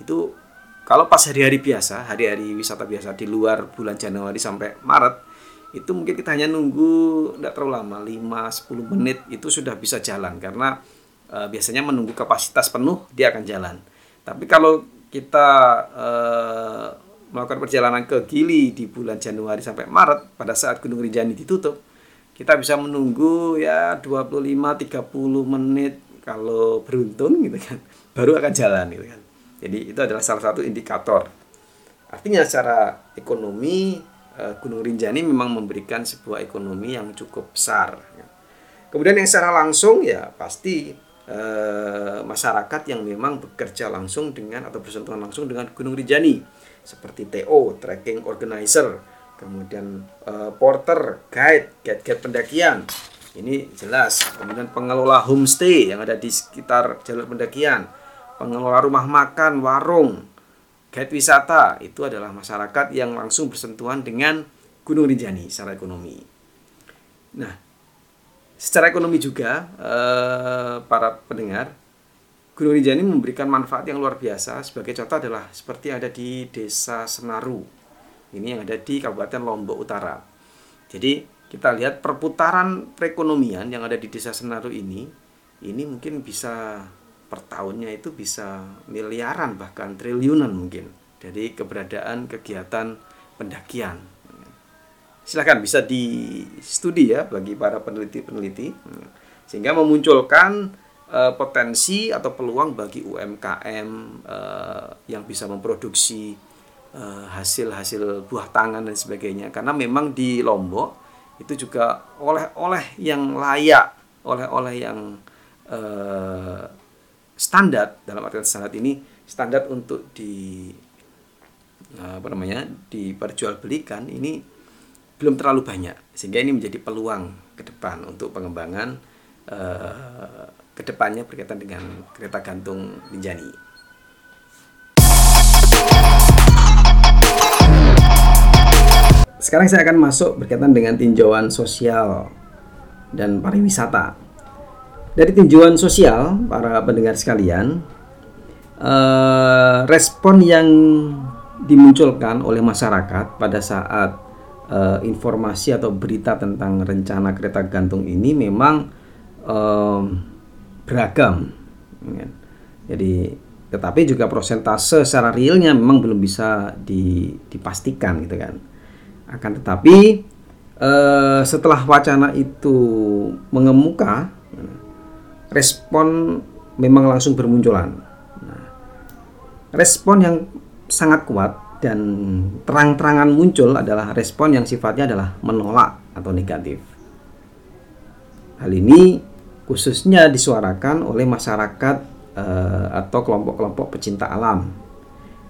itu kalau pas hari-hari biasa hari-hari wisata biasa di luar bulan Januari sampai Maret itu mungkin kita hanya nunggu tidak terlalu lama 5-10 menit itu sudah bisa jalan. Karena e, biasanya menunggu kapasitas penuh dia akan jalan. Tapi kalau kita e, melakukan perjalanan ke Gili di bulan Januari sampai Maret pada saat Gunung Rinjani ditutup kita bisa menunggu ya 25 30 menit kalau beruntung gitu kan. Baru akan jalan gitu kan. Jadi itu adalah salah satu indikator. Artinya secara ekonomi eh, Gunung Rinjani memang memberikan sebuah ekonomi yang cukup besar. Kemudian yang secara langsung ya pasti eh, masyarakat yang memang bekerja langsung dengan atau bersentuhan langsung dengan Gunung Rinjani seperti TO, Trekking Organizer, kemudian uh, porter, guide, guide-guide pendakian. Ini jelas. Kemudian pengelola homestay yang ada di sekitar jalur pendakian, pengelola rumah makan, warung, guide wisata itu adalah masyarakat yang langsung bersentuhan dengan Gunung Rinjani secara ekonomi. Nah, secara ekonomi juga eh, para pendengar Gunung Rinjani memberikan manfaat yang luar biasa. Sebagai contoh adalah seperti ada di Desa Senaru. Ini yang ada di Kabupaten Lombok Utara. Jadi kita lihat perputaran perekonomian yang ada di Desa Senaru ini, ini mungkin bisa per tahunnya itu bisa miliaran bahkan triliunan mungkin dari keberadaan kegiatan pendakian. Silahkan bisa di studi ya bagi para peneliti-peneliti sehingga memunculkan uh, potensi atau peluang bagi UMKM uh, eh, yang bisa memproduksi eh, hasil-hasil uh, buah tangan dan sebagainya karena memang di Lombok itu juga oleh-oleh yang layak oleh-oleh yang uh, standar dalam artian standar ini standar untuk di apa namanya diperjualbelikan ini belum terlalu banyak sehingga ini menjadi peluang ke depan untuk pengembangan uh, ke depannya berkaitan dengan kereta gantung Rinjani. Sekarang saya akan masuk berkaitan dengan tinjauan sosial dan pariwisata. Dari tinjauan sosial, para pendengar sekalian, eh, respon yang dimunculkan oleh masyarakat pada saat eh, informasi atau berita tentang rencana kereta gantung ini memang eh, beragam. Ya. Jadi tetapi juga prosentase secara realnya memang belum bisa dipastikan gitu kan. Akan tetapi eh, setelah wacana itu mengemuka, respon memang langsung bermunculan. Nah, respon yang sangat kuat dan terang-terangan muncul adalah respon yang sifatnya adalah menolak atau negatif. Hal ini khususnya disuarakan oleh masyarakat uh, atau kelompok-kelompok pecinta alam.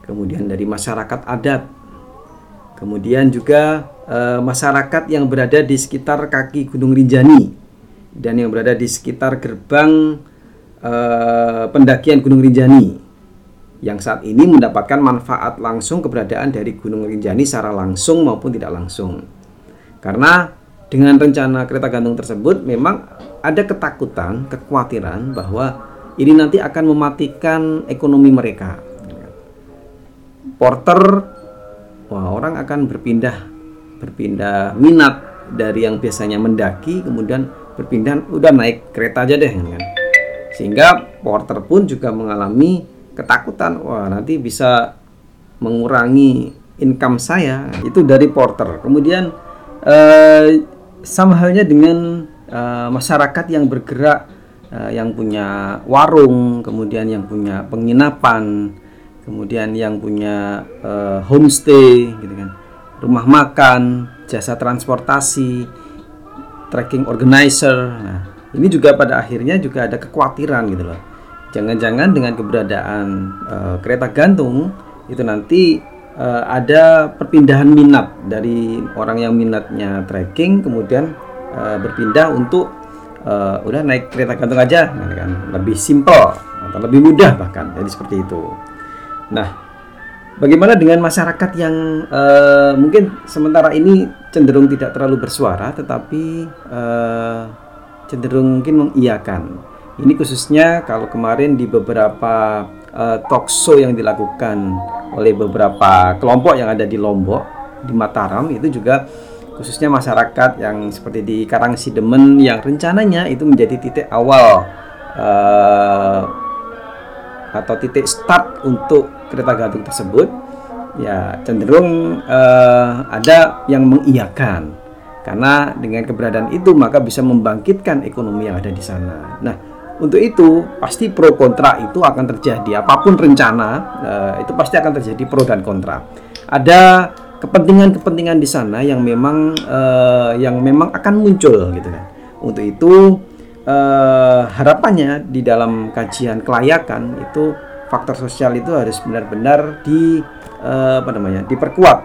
Kemudian dari masyarakat adat. Kemudian juga uh, masyarakat yang berada di sekitar kaki Gunung Rinjani dan yang berada di sekitar gerbang uh, pendakian Gunung Rinjani yang saat ini mendapatkan manfaat langsung keberadaan dari Gunung Rinjani secara langsung maupun tidak langsung. Karena dengan rencana kereta gantung tersebut memang ada ketakutan, kekhawatiran bahwa ini nanti akan mematikan ekonomi mereka. Porter, wah orang akan berpindah, berpindah minat dari yang biasanya mendaki, kemudian berpindah udah naik kereta aja deh, kan? Sehingga porter pun juga mengalami ketakutan, wah nanti bisa mengurangi income saya. Itu dari porter. Kemudian eh, sama halnya dengan uh, masyarakat yang bergerak uh, yang punya warung, kemudian yang punya penginapan, kemudian yang punya uh, homestay gitu kan. Rumah makan, jasa transportasi, trekking organizer. Nah, ini juga pada akhirnya juga ada kekhawatiran gitu loh. Jangan-jangan dengan keberadaan uh, kereta gantung itu nanti uh, ada perpindahan minat dari orang yang minatnya trekking kemudian uh, berpindah untuk uh, udah naik kereta gantung aja gitu kan lebih simple atau lebih mudah bahkan jadi seperti itu nah bagaimana dengan masyarakat yang uh, mungkin sementara ini cenderung tidak terlalu bersuara tetapi uh, cenderung mungkin mengiyakan. Ini khususnya kalau kemarin di beberapa uh, talk show yang dilakukan oleh beberapa kelompok yang ada di Lombok, di Mataram itu juga khususnya masyarakat yang seperti di Karang Sidemen yang rencananya itu menjadi titik awal uh, atau titik start untuk kereta gantung tersebut ya cenderung uh, ada yang mengiyakan karena dengan keberadaan itu maka bisa membangkitkan ekonomi yang ada di sana. Nah, untuk itu pasti pro kontra itu akan terjadi apa pun rencana uh, itu pasti akan terjadi pro dan kontra. Ada kepentingan-kepentingan di sana yang memang uh, yang memang akan muncul gitu kan. Untuk itu uh, harapannya di dalam kajian kelayakan itu faktor sosial itu harus benar-benar di uh, apa namanya diperkuat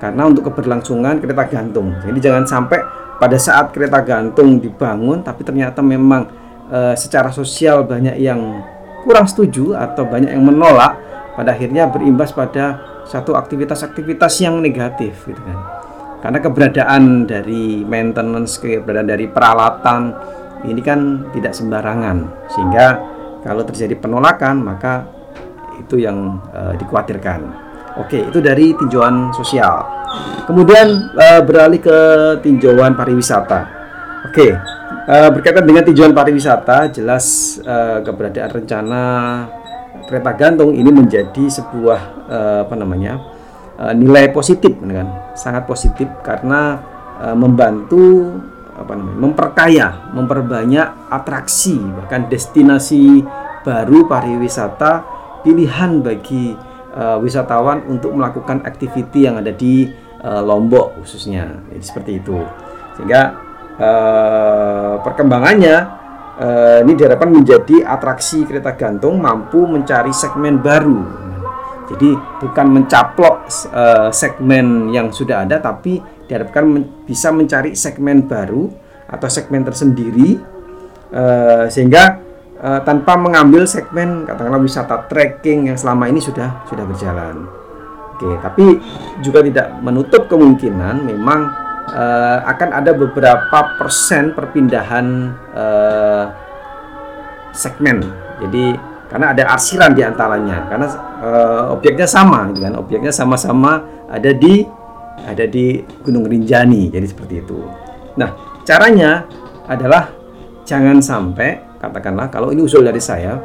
karena untuk keberlangsungan kereta gantung. Jadi jangan sampai pada saat kereta gantung dibangun tapi ternyata memang e, secara sosial banyak yang kurang setuju atau banyak yang menolak pada akhirnya berimbas pada satu aktivitas-aktivitas yang negatif gitu kan karena keberadaan dari maintenance keberadaan dari peralatan ini kan tidak sembarangan. Sehingga kalau terjadi penolakan maka itu yang e, dikhawatirkan. Oke itu dari tinjauan sosial. Kemudian e, beralih ke tinjauan pariwisata. Oke e, berkaitan dengan tinjauan pariwisata jelas e, keberadaan rencana kereta gantung ini menjadi sebuah e, apa namanya e, nilai positif kan? Sangat positif karena membantu apa namanya memperkaya, memperbanyak atraksi bahkan destinasi baru pariwisata pilihan bagi uh, wisatawan untuk melakukan aktiviti yang ada di uh, Lombok khususnya. Jadi seperti itu. Sehingga uh, perkembangannya uh, ini diharapkan menjadi atraksi kereta gantung mampu mencari segmen baru. Jadi bukan mencaplok uh, segmen yang sudah ada tapi diharapkan men bisa mencari segmen baru atau segmen tersendiri uh, sehingga uh, tanpa mengambil segmen katakanlah wisata trekking yang selama ini sudah sudah berjalan. Oke, tapi juga tidak menutup kemungkinan memang uh, akan ada beberapa persen perpindahan uh, segmen. Jadi karena ada arsiran di antaranya karena uh, objeknya sama gitu kan. Objeknya sama-sama ada di ada di Gunung Rinjani jadi seperti itu. Nah caranya adalah jangan sampai katakanlah kalau ini usul dari saya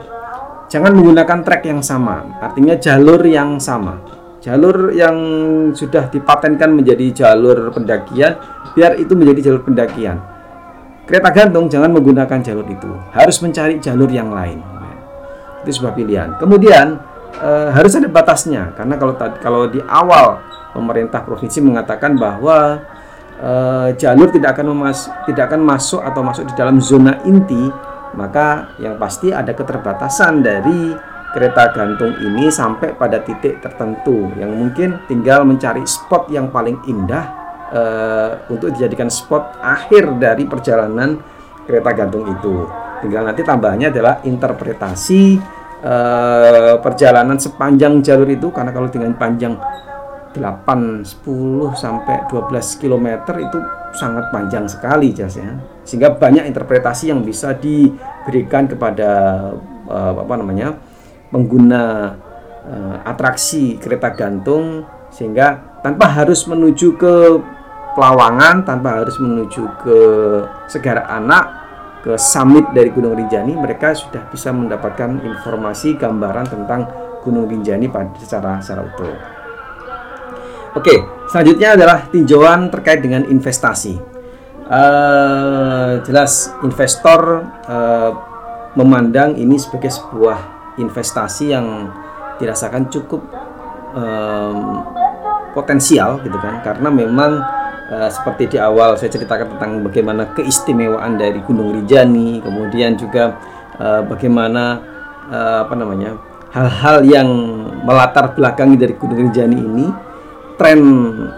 jangan menggunakan trek yang sama artinya jalur yang sama. Jalur yang sudah dipatenkan menjadi jalur pendakian biar itu menjadi jalur pendakian. Kereta gantung jangan menggunakan jalur itu. Harus mencari jalur yang lain. Itu sebuah pilihan. Kemudian e, harus ada batasnya karena kalau kalau di awal pemerintah provinsi mengatakan bahwa e, jalur tidak akan memas tidak akan masuk atau masuk di dalam zona inti, maka yang pasti ada keterbatasan dari kereta gantung ini sampai pada titik tertentu yang mungkin tinggal mencari spot yang paling indah e, untuk dijadikan spot akhir dari perjalanan kereta gantung itu. Tinggal nanti tambahannya adalah interpretasi e, perjalanan sepanjang jalur itu karena kalau dengan panjang 8, 10 sampai 12 km itu sangat panjang sekali jas ya. Sehingga banyak interpretasi yang bisa diberikan kepada uh, apa namanya? pengguna uh, atraksi kereta gantung sehingga tanpa harus menuju ke Pelawangan, tanpa harus menuju ke Segara Anak, ke summit dari Gunung Rinjani, mereka sudah bisa mendapatkan informasi gambaran tentang Gunung Rinjani pada secara secara utuh. Oke, selanjutnya adalah tinjauan terkait dengan investasi. Uh, jelas investor uh, memandang ini sebagai sebuah investasi yang dirasakan cukup um, potensial gitu kan karena memang uh, seperti di awal saya ceritakan tentang bagaimana keistimewaan dari Gunung Rinjani kemudian juga uh, bagaimana uh, apa namanya hal-hal yang melatar belakangi dari Gunung Rinjani ini tren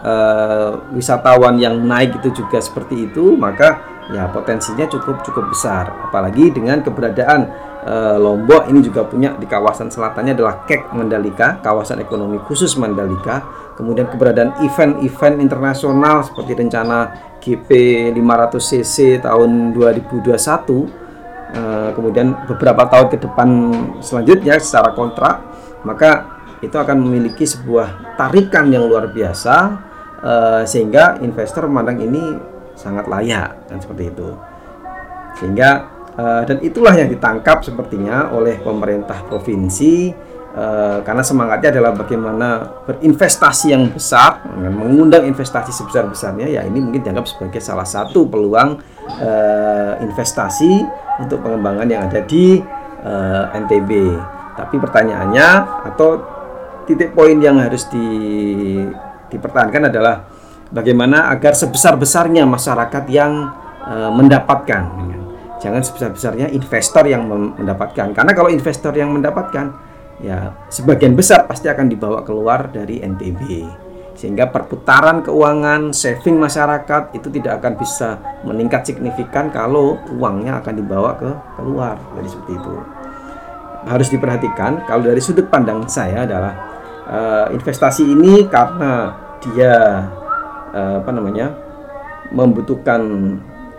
uh, wisatawan yang naik itu juga seperti itu, maka ya potensinya cukup cukup besar. Apalagi dengan keberadaan uh, Lombok ini juga punya di kawasan selatannya adalah KEK Mandalika, kawasan ekonomi khusus Mandalika. Kemudian keberadaan event-event internasional seperti rencana GP 500 cc tahun 2021. Uh, kemudian beberapa tahun ke depan selanjutnya secara kontrak, maka itu akan memiliki sebuah tarikan yang luar biasa uh, sehingga investor memandang ini sangat layak dan seperti itu sehingga uh, dan itulah yang ditangkap sepertinya oleh pemerintah provinsi uh, karena semangatnya adalah bagaimana berinvestasi yang besar mengundang investasi sebesar besarnya ya ini mungkin dianggap sebagai salah satu peluang uh, investasi untuk pengembangan yang ada di NTB tapi pertanyaannya atau titik poin yang harus di, dipertahankan adalah bagaimana agar sebesar-besarnya masyarakat yang mendapatkan. Jangan sebesar-besarnya investor yang mendapatkan. Karena kalau investor yang mendapatkan, ya sebagian besar pasti akan dibawa keluar dari NTB. sehingga perputaran keuangan saving masyarakat itu tidak akan bisa meningkat signifikan kalau uangnya akan dibawa ke keluar jadi seperti itu harus diperhatikan kalau dari sudut pandang saya adalah uh, investasi ini karena dia uh, apa namanya membutuhkan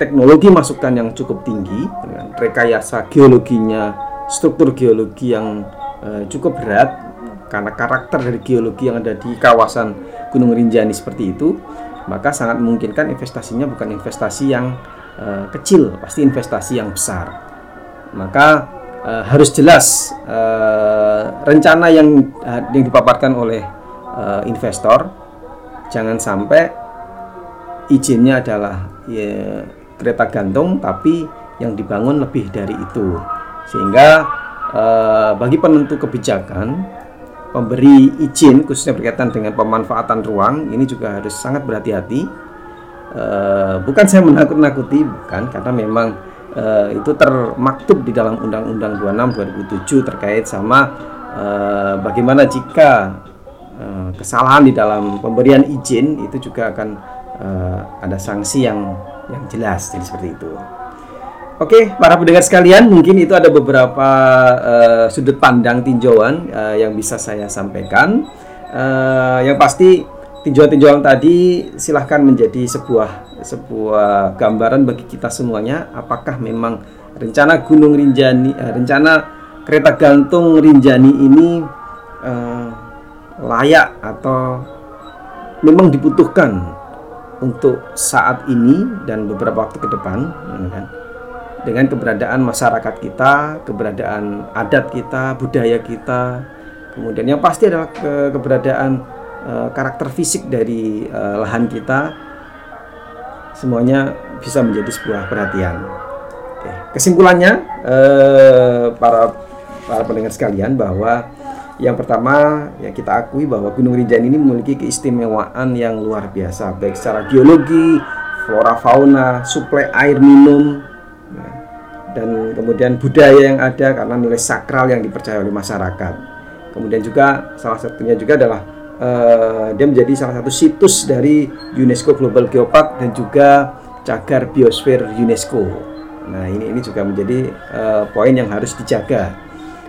teknologi masukan yang cukup tinggi dengan rekayasa geologinya struktur geologi yang uh, cukup berat karena karakter dari geologi yang ada di kawasan Gunung Rinjani seperti itu maka sangat memungkinkan investasinya bukan investasi yang uh, kecil pasti investasi yang besar. Maka uh, harus jelas uh, rencana yang yang dipaparkan oleh uh, investor jangan sampai izinnya adalah ya, kereta gantung tapi yang dibangun lebih dari itu. Sehingga uh, bagi penentu kebijakan pemberi izin khususnya berkaitan dengan pemanfaatan ruang ini juga harus sangat berhati-hati. Uh, bukan saya menakut-nakuti bukan karena memang uh, itu termaktub di dalam Undang-Undang 26 2007 terkait sama uh, bagaimana jika uh, kesalahan di dalam pemberian izin itu juga akan ada sanksi yang yang jelas jadi seperti itu. Oke, para pendengar sekalian, mungkin itu ada beberapa uh, sudut pandang tinjauan uh, yang bisa saya sampaikan. Uh, yang pasti tinjauan-tinjauan tadi silahkan menjadi sebuah sebuah gambaran bagi kita semuanya. Apakah memang rencana Gunung Rinjani, uh, rencana kereta gantung Rinjani ini uh, layak atau memang dibutuhkan untuk saat ini dan beberapa waktu ke depan, ya kan? dengan keberadaan masyarakat kita, keberadaan adat kita, budaya kita, kemudian yang pasti adalah ke keberadaan uh, karakter fisik dari uh, lahan kita, semuanya bisa menjadi sebuah perhatian. Oke. Kesimpulannya, uh, para para pendengar sekalian bahwa yang pertama ya kita akui bahwa Gunung Rinjani ini memiliki keistimewaan yang luar biasa baik secara geologi, flora fauna, suplai air minum, dan kemudian budaya yang ada karena nilai sakral yang dipercaya oleh masyarakat. Kemudian juga salah satunya juga adalah uh, dia menjadi salah satu situs dari UNESCO Global Geopark dan juga cagar biosfer UNESCO. Nah ini ini juga menjadi uh, poin yang harus dijaga.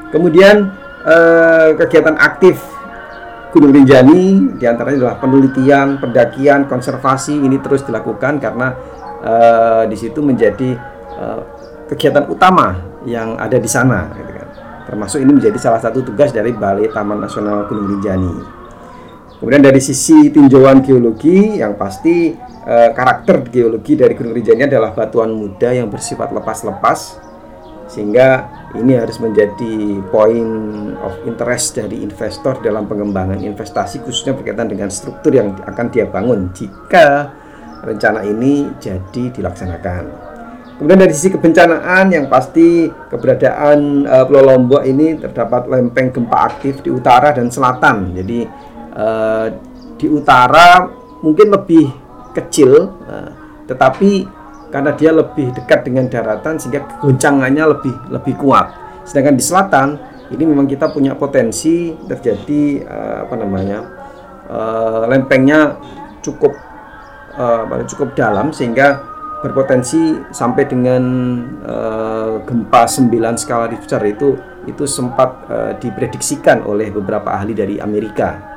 Kemudian uh, kegiatan aktif Gunung Rinjani di antaranya adalah penelitian, pendakian, konservasi ini terus dilakukan karena uh, di situ menjadi uh, kegiatan utama yang ada di sana gitu kan. Termasuk ini menjadi salah satu tugas dari Balai Taman Nasional Gunung Rinjani. Kemudian dari sisi tinjauan geologi yang pasti eh, karakter geologi dari Gunung Rinjani adalah batuan muda yang bersifat lepas-lepas sehingga ini harus menjadi point of interest dari investor dalam pengembangan investasi khususnya berkaitan dengan struktur yang akan dia bangun jika rencana ini jadi dilaksanakan. Kemudian dari sisi kebencanaan yang pasti keberadaan uh, Pulau Lombok ini terdapat lempeng gempa aktif di utara dan selatan. Jadi uh, di utara mungkin lebih kecil, uh, tetapi karena dia lebih dekat dengan daratan sehingga goncangannya lebih lebih kuat. Sedangkan di selatan ini memang kita punya potensi terjadi uh, apa namanya uh, lempengnya cukup uh, cukup dalam sehingga berpotensi sampai dengan gempa 9 skala Richter itu itu sempat diprediksikan oleh beberapa ahli dari Amerika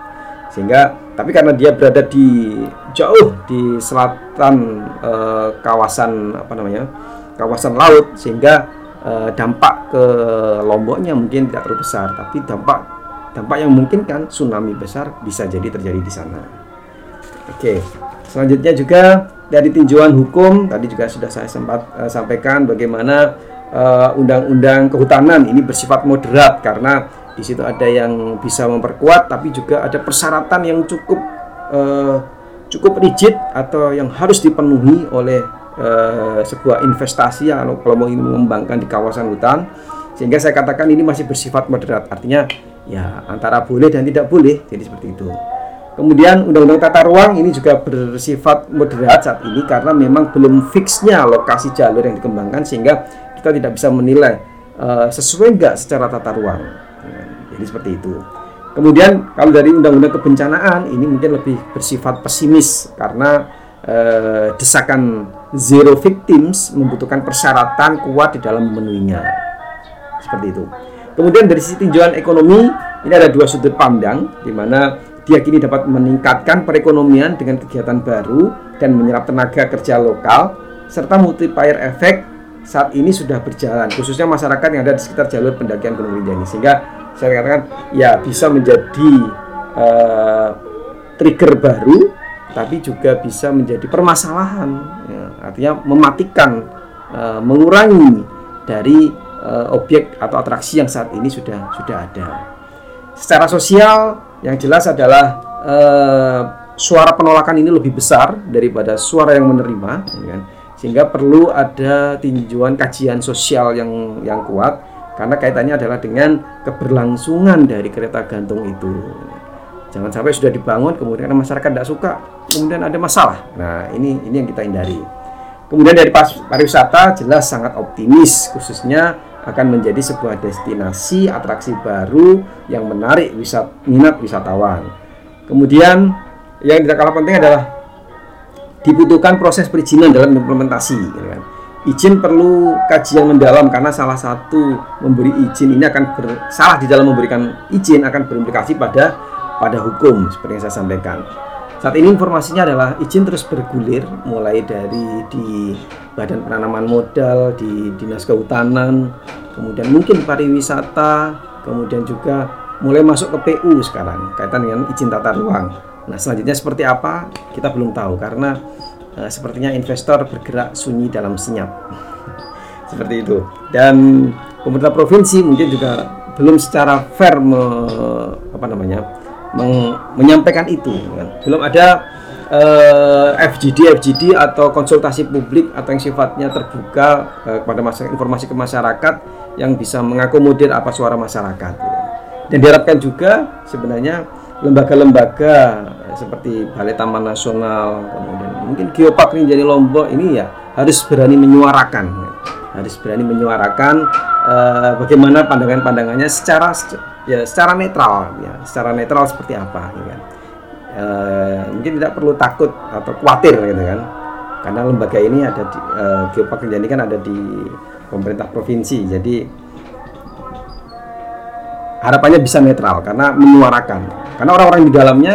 sehingga tapi karena dia berada di jauh di selatan uh, kawasan apa namanya kawasan laut sehingga uh, dampak ke Lomboknya mungkin tidak terlalu besar. Tapi dampak dampak yang mungkin kan tsunami besar bisa jadi terjadi di sana. Oke selanjutnya juga dari tinjauan hukum tadi juga sudah saya sempat uh, sampaikan bagaimana undang eh, undang-undang kehutanan ini bersifat moderat karena di situ ada yang bisa memperkuat tapi juga ada persyaratan yang cukup uh, cukup rigid atau yang harus dipenuhi oleh uh, sebuah investasi yang kalau mau mengembangkan di kawasan hutan sehingga saya katakan ini masih bersifat moderat artinya ya antara boleh dan tidak boleh jadi seperti itu. Kemudian undang-undang tata ruang ini juga bersifat moderat saat ini karena memang belum fixnya lokasi jalur yang dikembangkan sehingga kita tidak bisa menilai uh, sesuai enggak secara tata ruang. Jadi seperti itu. Kemudian kalau dari undang-undang kebencanaan ini mungkin lebih bersifat pesimis karena eh, desakan zero victims membutuhkan persyaratan kuat di dalam memenuhinya. Seperti itu. Kemudian dari sisi tinjauan ekonomi ini ada dua sudut pandang di mana diakini dapat meningkatkan perekonomian dengan kegiatan baru dan menyerap tenaga kerja lokal serta multiplier efek saat ini sudah berjalan khususnya masyarakat yang ada di sekitar jalur pendakian Gunung Rinjani sehingga saya katakan ya bisa menjadi uh, trigger baru tapi juga bisa menjadi permasalahan ya, artinya mematikan uh, mengurangi dari uh, objek atau atraksi yang saat ini sudah sudah ada secara sosial yang jelas adalah uh, suara penolakan ini lebih besar daripada suara yang menerima ya kan? sehingga perlu ada tinjauan kajian sosial yang yang kuat karena kaitannya adalah dengan keberlangsungan dari kereta gantung itu. Jangan sampai sudah dibangun kemudian masyarakat tidak suka, kemudian ada masalah. Nah, ini ini yang kita hindari. Kemudian dari pariwisata jelas sangat optimis khususnya akan menjadi sebuah destinasi atraksi baru yang menarik wisat minat wisatawan. Kemudian yang tidak kalah penting adalah dibutuhkan proses perizinan dalam implementasi. Gitu kan izin perlu kajian mendalam karena salah satu memberi izin ini akan ber, salah di dalam memberikan izin akan berimplikasi pada pada hukum seperti yang saya sampaikan. Saat ini informasinya adalah izin terus bergulir mulai dari di Badan Penanaman Modal, di Dinas Kehutanan, kemudian mungkin pariwisata, kemudian juga mulai masuk ke PU sekarang kaitan dengan izin tata ruang. Nah, selanjutnya seperti apa? Kita belum tahu karena uh, sepertinya investor bergerak sunyi dalam senyap seperti itu dan pemerintah provinsi mungkin juga belum secara fair me, apa namanya meng, menyampaikan itu kan. belum ada eh, FGD FGD atau konsultasi publik atau yang sifatnya terbuka uh, kepada masyarakat informasi ke masyarakat yang bisa mengakomodir apa suara masyarakat gitu. dan diharapkan juga sebenarnya lembaga-lembaga seperti Balai Taman Nasional, kemudian mungkin Geopark ini jadi Lombok ini ya harus berani menyuarakan, ya. harus berani menyuarakan uh, bagaimana pandangan-pandangannya secara ya secara netral, ya secara netral seperti apa, ya. Uh, mungkin tidak perlu takut atau khawatir gitu kan, karena lembaga ini ada di uh, Geopark ini kan ada di pemerintah provinsi, jadi harapannya bisa netral karena menyuarakan karena orang-orang di dalamnya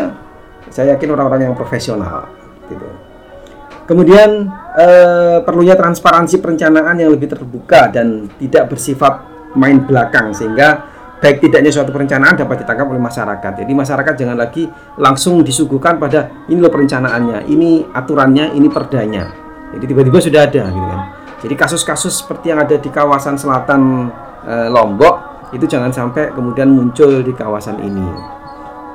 saya yakin orang-orang yang profesional gitu. Kemudian eh, perlunya transparansi perencanaan yang lebih terbuka dan tidak bersifat main belakang sehingga baik tidaknya suatu perencanaan dapat ditangkap oleh masyarakat. Jadi masyarakat jangan lagi langsung disuguhkan pada ini loh perencanaannya ini aturannya ini perdanya. Jadi tiba-tiba sudah ada gitu kan. Jadi kasus-kasus seperti yang ada di kawasan selatan eh, Lombok itu jangan sampai kemudian muncul di kawasan ini.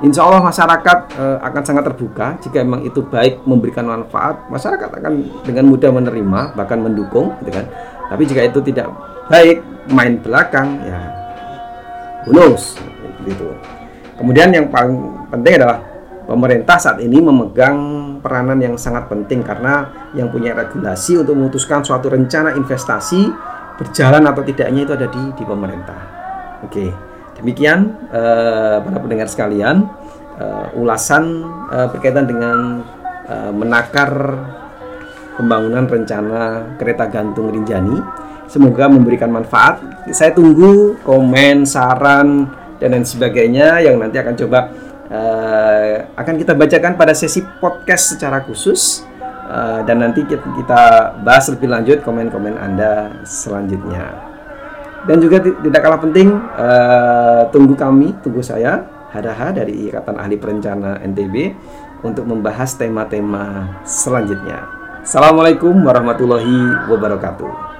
Insya Allah masyarakat e, akan sangat terbuka jika memang itu baik memberikan manfaat, masyarakat akan dengan mudah menerima bahkan mendukung, gitu kan. Tapi jika itu tidak baik, main belakang, ya bonus, gitu. Kemudian yang paling penting adalah pemerintah saat ini memegang peranan yang sangat penting karena yang punya regulasi untuk memutuskan suatu rencana investasi berjalan atau tidaknya itu ada di di pemerintah. Oke, demikian uh, para pendengar sekalian uh, ulasan uh, berkaitan dengan uh, menakar pembangunan rencana kereta gantung Rinjani. Semoga memberikan manfaat. Saya tunggu komen, saran dan lain sebagainya yang nanti akan coba uh, akan kita bacakan pada sesi podcast secara khusus. Uh, dan nanti kita bahas lebih lanjut komen-komen Anda selanjutnya. Dan juga tidak kalah penting, uh, tunggu kami, tunggu saya, Hadaha dari Ikatan Ahli Perencana NTB untuk membahas tema-tema selanjutnya. Assalamualaikum warahmatullahi wabarakatuh.